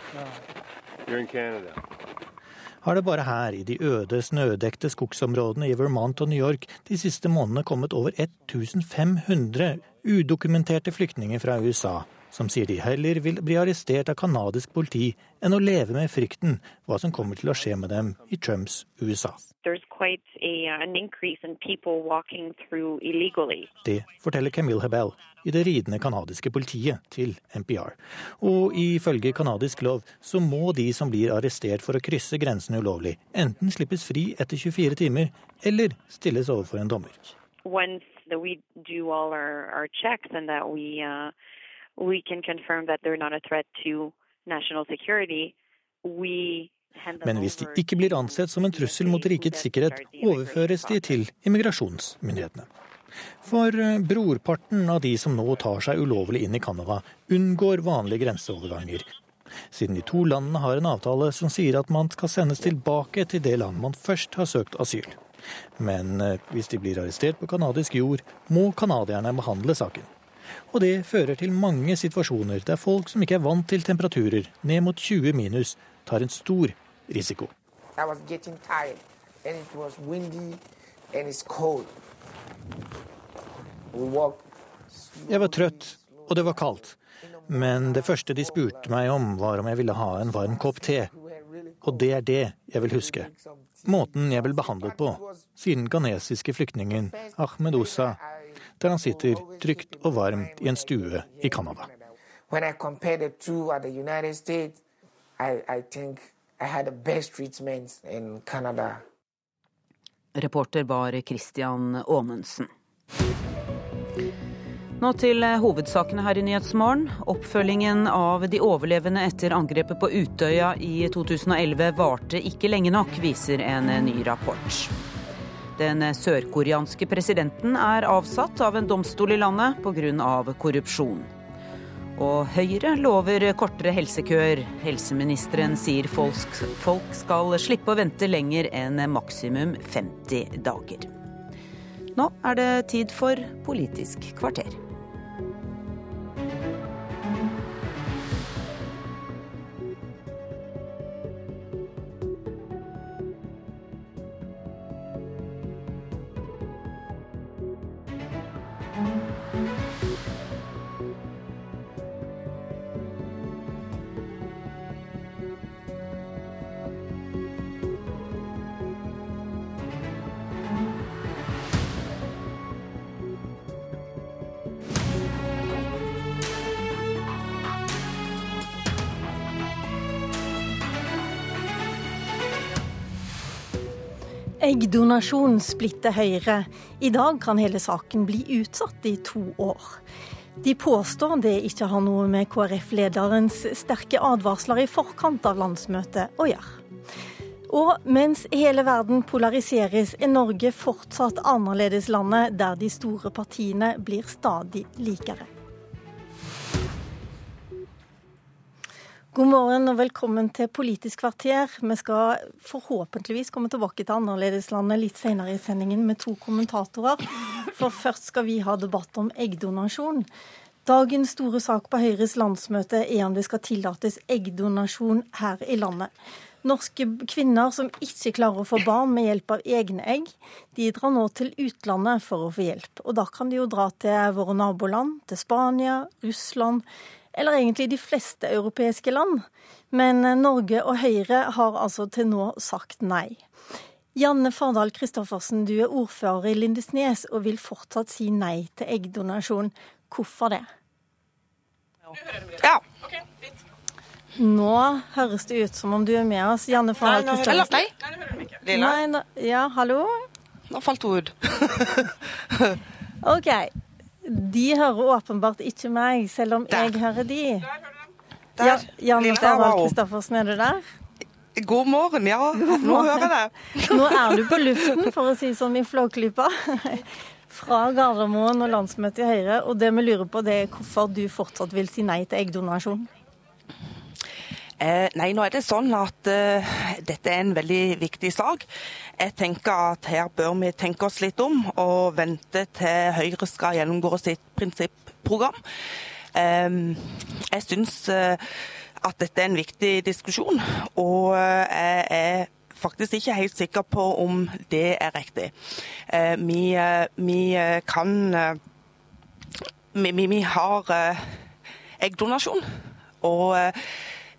har det bare her i de øde, snødekte skogsområdene i Vermont og New York de siste månedene kommet over 1500 udokumenterte flyktninger fra USA, som sier de heller vil bli arrestert av canadisk politi enn å leve med frykten hva som kommer til å skje med dem i Trumps USA. Det forteller Camille Hebel i det ridende canadiske politiet til NPR. Og ifølge canadisk lov så må de som blir arrestert for å krysse grensen ulovlig, enten slippes fri etter 24 timer eller stilles overfor en dommer. Once we do all our, our checks and that we uh, we can confirm that they're not a threat to national security, we men hvis de ikke blir ansett som en trussel mot rikets sikkerhet, overføres de til immigrasjonsmyndighetene. For eh, brorparten av de som nå tar seg ulovlig inn i Canada, unngår vanlige grenseoverganger. Siden de to landene har en avtale som sier at man skal sendes tilbake til det land man først har søkt asyl. Men eh, hvis de blir arrestert på canadisk jord, må canadierne behandle saken. Og det fører til mange situasjoner der folk som ikke er vant til temperaturer ned mot 20 minus, tar en stor risiko. Jeg var trøtt, og det var kaldt. Men det første de spurte meg om, var om jeg ville ha en varm kopp te. Og det er det jeg vil huske. Måten jeg ble behandlet på, sier den ghanesiske flyktningen Ahmed Osa der han sitter trygt og varmt i en stue i Canada.
Reporter var Christian Aanensen. Nå til hovedsakene her i Nyhetsmorgen. Oppfølgingen av de overlevende etter angrepet på Utøya i 2011 varte ikke lenge nok, viser en ny rapport. Den sørkoreanske presidenten er avsatt av en domstol i landet pga. korrupsjon. Og Høyre lover kortere helsekøer. Helseministeren sier folk skal slippe å vente lenger enn maksimum 50 dager. Nå er det tid for Politisk kvarter.
Eggdonasjon splitter Høyre. I dag kan hele saken bli utsatt i to år. De påstår det ikke har noe med KrF-lederens sterke advarsler i forkant av landsmøtet å gjøre. Og mens hele verden polariseres, er Norge fortsatt annerledeslandet der de store partiene blir stadig likere. God morgen og velkommen til Politisk kvarter. Vi skal forhåpentligvis komme tilbake til Annerledeslandet litt senere i sendingen med to kommentatorer. For først skal vi ha debatt om eggdonasjon. Dagens store sak på Høyres landsmøte er om det skal tillates eggdonasjon her i landet. Norske kvinner som ikke klarer å få barn med hjelp av egne egg, de drar nå til utlandet for å få hjelp. Og da kan de jo dra til våre naboland, til Spania, Russland eller egentlig de fleste europeiske land. Men eh, Norge og Høyre har altså til nå sagt nei. Janne Fardal Christoffersen, du er ordfører i Lindesnes og vil fortsatt si nei til eggdonasjon. Hvorfor det?
Ja.
Nå høres det ut som om du er med oss. Janne Fardal Christoffersen.
Nei, nei, det hører vi ikke. Lilla?
Nei, ja, hallo?
Nå falt hun ut.
OK. De hører åpenbart ikke meg, selv om der. jeg hører de.
Der.
Ja, Jan Ferdal Kristoffersen, er du der?
God morgen, ja. Nå hører jeg deg.
Nå er du på luften, for å si sånn i Flåklypa. Fra Gardermoen og landsmøtet i Høyre. Og det vi lurer på, det er hvorfor du fortsatt vil si nei til eggdonasjon.
Eh, nei, nå er det sånn at uh, dette er en veldig viktig sak. Jeg tenker at her bør vi tenke oss litt om og vente til Høyre skal gjennomgå sitt prinsipprogram. Um, jeg syns uh, at dette er en viktig diskusjon. Og jeg er faktisk ikke helt sikker på om det er riktig. Uh, vi, vi kan vi, vi har eggdonasjon, og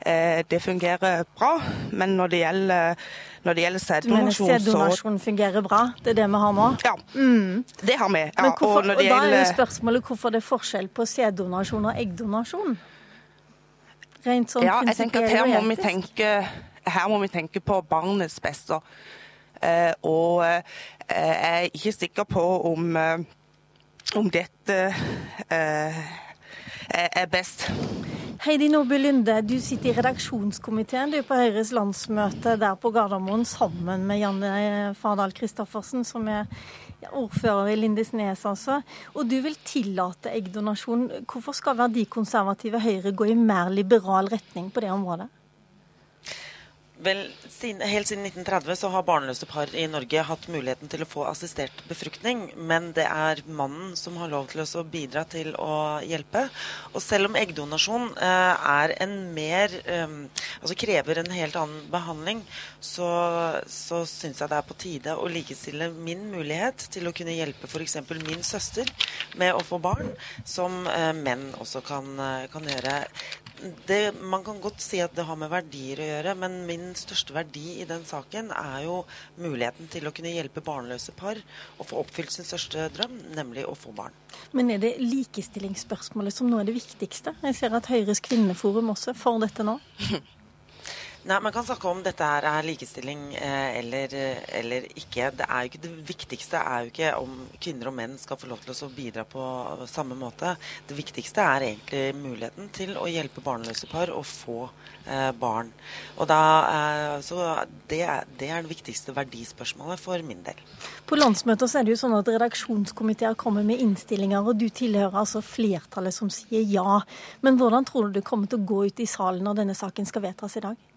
det fungerer bra. Men når det gjelder når det gjelder sæddonasjon,
så sæddonasjon fungerer bra? Det er det vi har nå?
Ja, mm. det har vi. Ja,
hvorfor, og, og, da er jo spørsmålet hvorfor det er forskjell på sæddonasjon og eggdonasjon? Rent sånn
ja, jeg tenker at her må, vi tenke, her må vi tenke på barnets beste. Uh, og uh, jeg er ikke sikker på om, om dette er best.
Heidi Nordby Lunde, du sitter i redaksjonskomiteen du er på Høyres landsmøte der på Gardermoen sammen med Janne Fardal Christoffersen, som er ordfører i Lindesnes, altså. Og du vil tillate eggdonasjon. Hvorfor skal verdikonservative Høyre gå i mer liberal retning på det området?
Vel, Helt siden 1930 så har barnløse par i Norge hatt muligheten til å få assistert befruktning, men det er mannen som har lov til å bidra til å hjelpe. Og selv om eggdonasjon eh, er en mer eh, Altså krever en helt annen behandling, så, så syns jeg det er på tide å likestille min mulighet til å kunne hjelpe f.eks. min søster med å få barn, som eh, menn også kan, eh, kan gjøre det, man kan godt si at det har med verdier å gjøre, men min største verdi i den saken er jo muligheten til å kunne hjelpe barnløse par å få oppfylt sin største drøm, nemlig å få barn.
Men er det likestillingsspørsmålet som nå er det viktigste? Jeg ser at Høyres kvinneforum også får dette nå.
Nei, Man kan snakke om dette her er likestilling eh, eller, eller, ikke. Det er jo ikke det viktigste er jo ikke om kvinner og menn skal få lov til å bidra på samme måte. Det viktigste er egentlig muligheten til å hjelpe barnløse par å få eh, barn. Og da, eh, så det, det, er det viktigste verdispørsmålet for min del.
På landsmøtet så er det jo sånn at redaksjonskomiteer kommer med innstillinger, og du tilhører altså flertallet som sier ja. Men hvordan tror du det kommer til å gå ut i salen når denne saken skal vedtas i dag?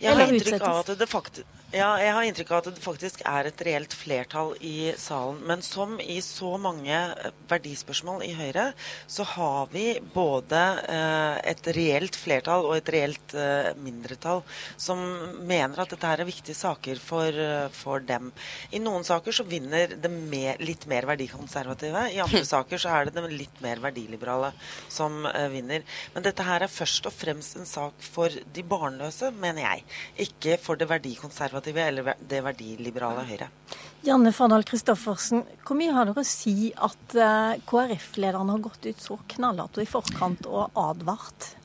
Jeg har inntrykk av at det faktisk ja, jeg har inntrykk av at det faktisk er et reelt flertall i salen. Men som i så mange eh, verdispørsmål i Høyre, så har vi både eh, et reelt flertall og et reelt eh, mindretall som mener at dette er viktige saker for, for dem. I noen saker så vinner det mer, litt mer verdikonservative. I andre saker så er det det litt mer verdiliberale som eh, vinner. Men dette her er først og fremst en sak for de barnløse, mener jeg. Ikke for det verdikonservative konservative eller det verdiliberale Høyre.
Janne Fardal Kristoffersen, hvor mye har dere å si at eh, KrF-lederen har gått ut så knallhardt og i forkant og advart?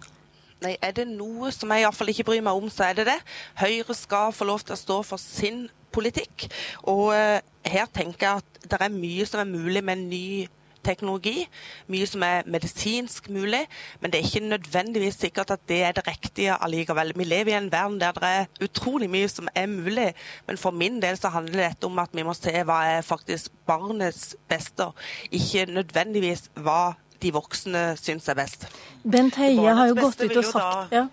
Nei, Er det noe som jeg iallfall ikke bryr meg om, så er det det. Høyre skal få lov til å stå for sin politikk. Og uh, her tenker jeg at det er mye som er mulig med en ny teknologi, mye som er medisinsk mulig, men det er ikke nødvendigvis sikkert at det er det riktige allikevel. Vi lever i en verden der det er utrolig mye som er mulig, men for min del så handler dette om at vi må se hva er faktisk barnets beste, ikke nødvendigvis hva de voksne syns er best.
Bent Høie har jo gått ut og sagt, ja,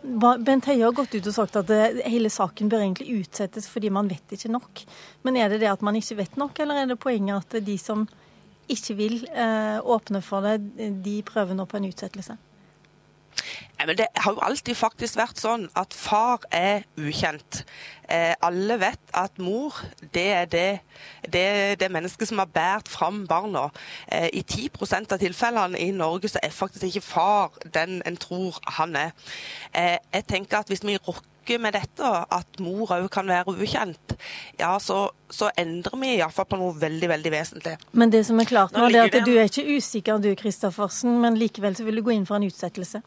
Bent Heie har gått ut og sagt at det, hele saken bør egentlig utsettes fordi man vet ikke nok. Men er det det at man ikke vet nok, eller er det poenget at de som ikke vil eh, åpne for det, de prøver nå på en utsettelse?
Men Det har jo alltid faktisk vært sånn at far er ukjent. Eh, alle vet at mor det er det, det, det mennesket som har båret fram barna. Eh, I 10 av tilfellene i Norge så er faktisk ikke far den en tror han er. Eh, jeg tenker at Hvis vi rokker snakker med dette, at mor òg kan være ukjent, ja, så, så endrer vi iallfall på noe veldig veldig vesentlig.
Men det som er klart nå, det er at du er ikke usikker du, Kristoffersen, men likevel så vil du gå inn for en utsettelse?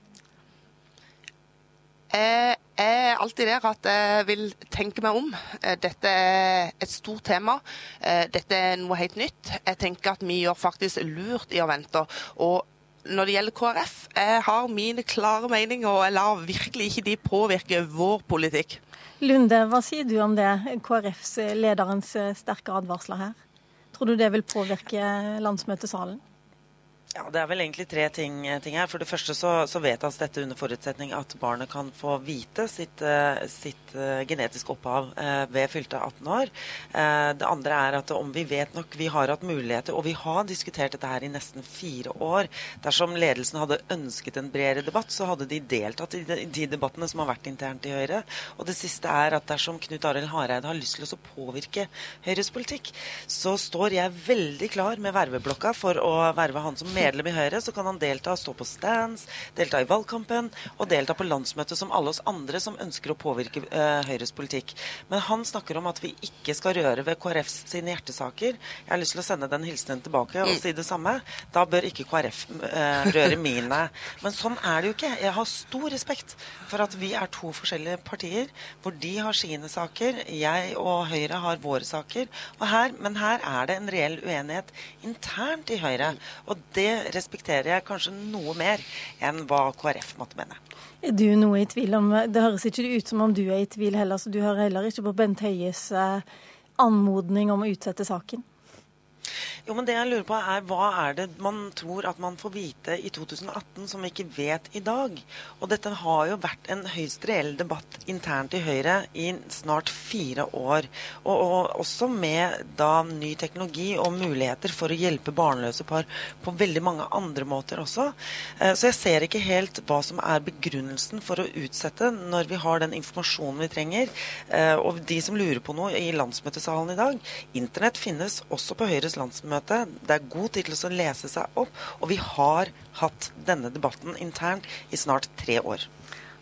Jeg er alltid der at jeg vil tenke meg om. Dette er et stort tema. Dette er noe helt nytt. Jeg tenker at vi gjør faktisk lurt i å vente. Og når det gjelder KrF, jeg har mine klare meninger, og jeg lar virkelig ikke de påvirke vår politikk.
Lunde, hva sier du om det, KrFs lederens sterke advarsler her? Tror du det vil påvirke landsmøtesalen?
Ja, Det er vel egentlig tre ting, ting her. For det første så, så, vedtas dette under forutsetning at barnet kan få vite sitt, uh, sitt uh, genetiske opphav ved fylte 18 år. det andre er at om vi vet nok Vi har hatt muligheter, og vi har diskutert dette her i nesten fire år. Dersom ledelsen hadde ønsket en bredere debatt, så hadde de deltatt i de, de debattene som har vært internt i Høyre. Og det siste er at dersom Knut Arild Hareide har lyst til å påvirke Høyres politikk, så står jeg veldig klar med verveblokka for å verve han som medlem i Høyre, så kan han delta, stå på stands, delta i valgkampen og delta på landsmøtet som alle oss andre som ønsker å påvirke uh, Høyres politikk. Men han snakker om at vi ikke skal røre ved KrFs sine hjertesaker. Jeg har lyst til å sende den hilsenen tilbake og mm. si det samme. Da bør ikke KrF uh, eh, røre mine. Men sånn er det jo ikke. Jeg har stor respekt for at vi er to forskjellige partier, hvor de har sine saker, jeg og Høyre har våre saker. Her, men her er det en reell uenighet internt i Høyre. Og det respekterer jeg kanskje noe mer enn hva KrF måtte mene.
Er du noe i tvil om Det høres ikke ut som om du er i tvil heller, så du hører heller ikke på Bent Høies eh, anmodning om å utsette saken?
Jo, men det jeg lurer på er Hva er det man tror at man får vite i 2018 som vi ikke vet i dag? Og dette har jo vært en høyst reell debatt internt i Høyre i snart fire år. Og, og også med da ny teknologi og muligheter for å hjelpe barnløse par på veldig mange andre måter også. Eh, så jeg ser ikke helt hva som er begrunnelsen for å utsette når vi har den informasjonen vi trenger. Eh, og de som lurer på noe i landsmøtesalen i dag, internett finnes også på Høyres landsmøte landsmøte. Det er god tid til å lese seg opp. Og vi har hatt denne debatten internt i snart tre år.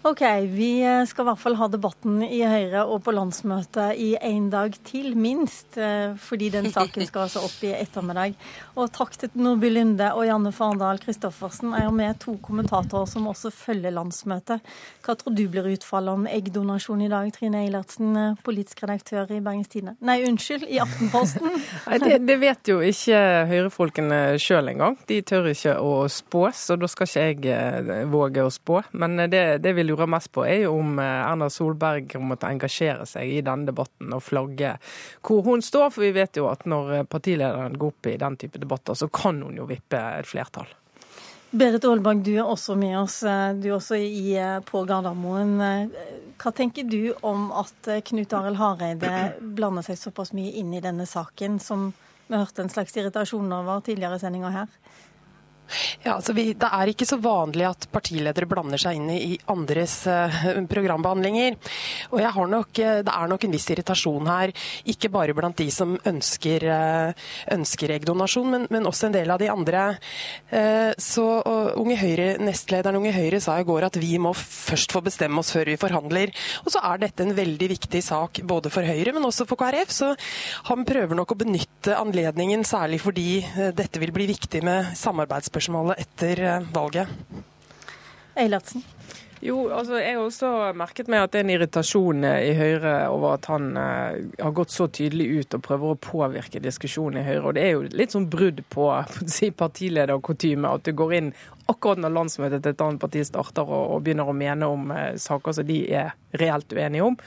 Ok, vi eh, skal i hvert fall ha debatten i Høyre og på landsmøtet i en dag til, minst. Eh, fordi den saken skal altså opp i ettermiddag. Og takk til Nordby Lunde og Janne Farndal Christoffersen. Jeg har med to kommentatorer som også følger landsmøtet. Hva tror du blir utfallet om eggdonasjon i dag, Trine Eilertsen, eh, politisk redaktør i Bergens Tidende? Nei, unnskyld, i Aftenposten.
det, det, vet jo ikke høyrefolkene sjøl engang. De tør ikke å spå, så da skal ikke jeg våge å spå. Men det, det vi lurer mest på, er jo om eh, Erna Solberg kommer til å engasjere seg i denne debatten og flagge hvor hun står. For vi vet jo at når eh, partilederen går opp i den type debatter, så kan hun jo vippe et flertall.
Berit Aalbang, du er også med oss. Eh, du er også i, på Gardermoen. Hva tenker du om at Knut Arild Hareide blander seg såpass mye inn i denne saken, som vi hørte en slags irritasjon over tidligere i sendinga her?
Ja, altså vi, Det er ikke så vanlig at partiledere blander seg inn i andres uh, programbehandlinger. Og jeg har nok, uh, Det er nok en viss irritasjon her, ikke bare blant de som ønsker, uh, ønsker eggdonasjon, men, men, også en del av de andre. så Unge Høyre, Nestlederen Unge Høyre sa i går at vi må først få bestemme oss før vi forhandler. Og så er dette en veldig viktig sak både for Høyre, men også for KrF. Så han prøver nok å benytte anledningen, særlig fordi dette vil bli viktig med samarbeidsspørsmål spørsmålet etter eh, valget.
Eilertsen.
Jo, altså jeg har også merket meg at det er en irritasjon eh, i Høyre over at han eh, har gått så tydelig ut og prøver å påvirke diskusjonen i Høyre. Og det er jo litt sånn brudd på, på si, partilederkutyme at du går inn akkurat når landsmøtet til et annet parti starter og, og begynner å mene om eh, saker som de er reelt uenige om.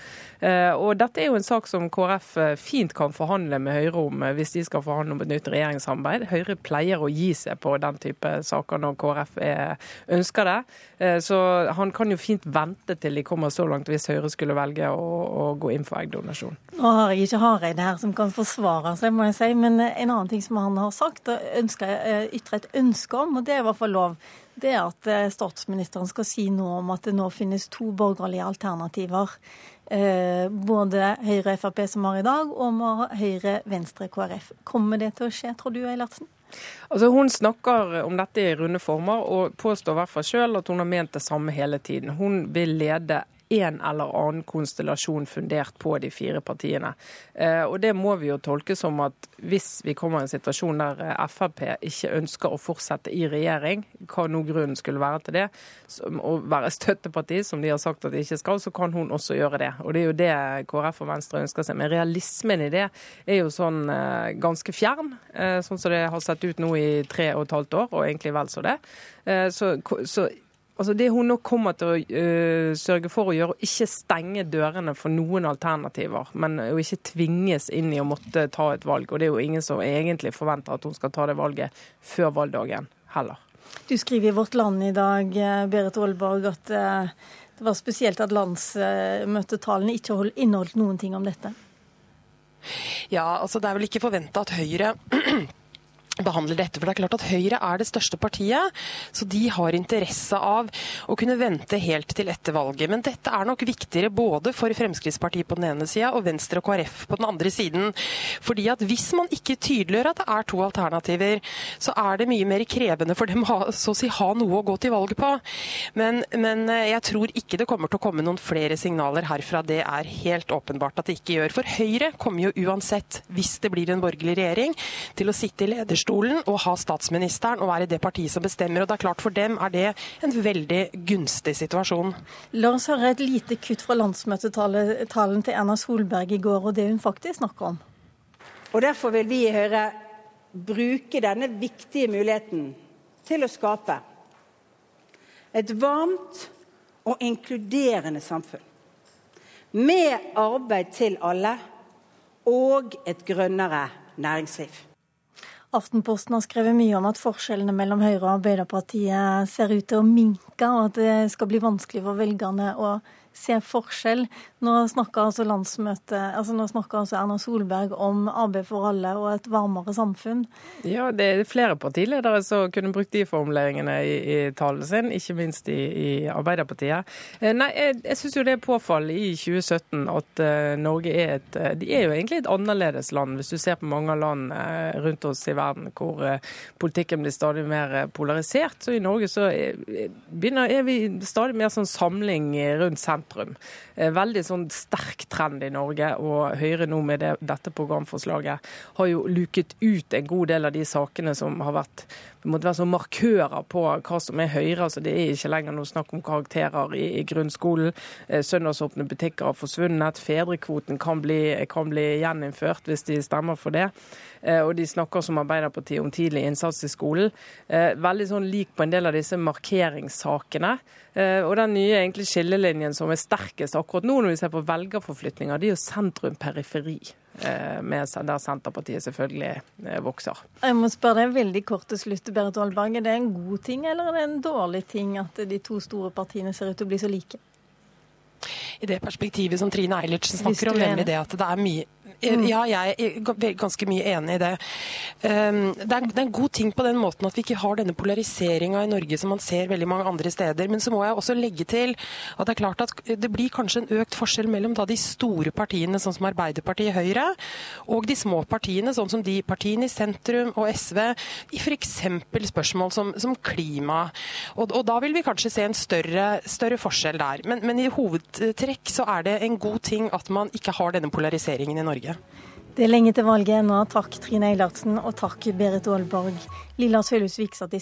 Eh, og dette er jo en sak som KrF uh, fint kan forhandle med Høyre om hvis de skal forhandle om et nytt regjeringssamarbeid. Høyre pleier å gi seg på den type saker når KrF er, ønsker det. Så han kan jo fint vente til de kommer så langt hvis Høyre skulle velge å, å gå inn for eggdonasjon.
Nå har jeg ikke Hareide her som kan forsvare seg, må jeg si. Men en annen ting som han har sagt og ønsker, ytre et ønske om, og det er i hvert fall lov det at eh, statsministeren skal si noe om at det nå finnes to borgerlige alternativer. Eh, både Høyre og Frp som har i dag, og Høyre, Venstre, KrF. Kommer det til å skje, tror du, Eilertsen?
Altså Hun snakker om dette i runde former og påstår i hvert fall selv at hun har ment det samme hele tiden. Hun vil lede en eller annen konstellasjon fundert på de fire partiene. Eh, og Det må vi jo tolke som at hvis vi kommer i en situasjon der eh, Frp ikke ønsker å fortsette i regjering, hva nå grunnen skulle være til det, å være støtteparti, som de har sagt at de ikke skal, så kan hun også gjøre det. Og Det er jo det KrF og Venstre ønsker seg. Men realismen i det er jo sånn eh, ganske fjern, sånn som det har sett ut nå i tre og et halvt år, og egentlig vel så det. Så, så Altså Det hun nå kommer til å uh, sørge for å gjøre, å ikke stenge dørene for noen alternativer, men å ikke tvinges inn i å måtte ta et valg. Og det er jo ingen som egentlig forventer at hun skal ta det valget før valgdagen heller.
Du skriver i Vårt Land i dag, eh, Berit Aalborg, at uh, det var spesielt at landsmøtetallene ikke inneholdt noen ting om dette.
Ja, altså det er vel ikke forventa at Høyre behandler dette. For det er klart at Høyre er det største partiet, så de har interesse av å kunne vente helt til etter valget. Men dette er nok viktigere både for Fremskrittspartiet på den ene sida og Venstre og KrF på den andre siden. Fordi at hvis man ikke tydeliggjør at det er to alternativer, så er det mye mer krevende for dem å så å si ha noe å gå til valg på. Men, men eh, jeg tror ikke det kommer til å komme noen flere signaler herfra. Det er helt åpenbart at det ikke gjør. For Høyre kommer jo uansett, hvis det blir en borgerlig regjering, til å sitte i lederstolen talerstolen og ha statsministeren og være det partiet som bestemmer. og det er klart For dem er det en veldig gunstig situasjon.
La oss høre et lite kutt fra landsmøtetalen til Erna Solberg i går, og det hun faktisk snakker om.
Og Derfor vil vi i Høyre bruke denne viktige muligheten til å skape et varmt og inkluderende samfunn. Med arbeid til alle og et grønnere næringsliv.
Aftenposten har skrevet mye om at forskjellene mellom Høyre og Arbeiderpartiet ser ut til å minke, og at det skal bli vanskelig for velgerne å se forskjell. Nå snakker altså landsmøtet, altså nå snakka altså Erna Solberg om arbeid for alle og et varmere samfunn.
Ja, det er flere partiledere som kunne brukt de formuleringene i, i talen sin, ikke minst i, i Arbeiderpartiet. Eh, nei, jeg, jeg syns jo det er påfallende i 2017 at uh, Norge er et uh, De er jo egentlig et annerledes land, hvis du ser på mange land rundt oss i verden hvor politikken blir stadig mer polarisert. Så i Norge så er, begynner, er vi stadig mer sånn samling rundt sentrum sentrum. Eh, veldig sånn sterk trend i Norge, og Høyre nå med det, dette programforslaget har jo luket ut en god del av de sakene som har vært måtte være sånn markører på hva som er Høyre. altså Det er ikke lenger noe snakk om karakterer i, i grunnskolen. Eh, søndagsåpne butikker har forsvunnet. Fedrekvoten kan bli, kan bli gjeninnført hvis de stemmer for det. Eh, og de snakker som Arbeiderpartiet om tidlig innsats i skolen. Veldig sånn lik på en del av disse markeringssakene. Og den nye egentlig skillelinjen som er sterkest akkurat nå når vi ser på velgerforflytninger, det er jo sentrum-periferi. Eh, med, der Senterpartiet selvfølgelig eh, vokser.
Jeg må spørre deg veldig kort til slutt, Berit Aalberg. Er det en god ting eller er det en dårlig ting at de to store partiene ser ut til å bli så like?
I det perspektivet som Trine Eilertsen snakker om, nemlig det at det er mye. Ja, jeg er ganske mye enig i det. Ehm, det er en god ting på den måten at vi ikke har denne polariseringa i Norge som man ser veldig mange andre steder. Men så må jeg også legge til at det er klart at det blir kanskje en økt forskjell mellom de store partiene, sånn som Arbeiderpartiet Høyre, og de små partiene, sånn som de partiene i sentrum og SV, i f.eks. spørsmål som, som klima. Og, og, da vil vi kanskje se en større, større forskjell der. Men, men i hovedtrekk så er det en god ting at man ikke har denne polariseringen i Norge. Norge.
Det er lenge til valget ennå. Takk Trine Eilertsen, og takk Berit Aalborg. Lilla Sølhusvik satt i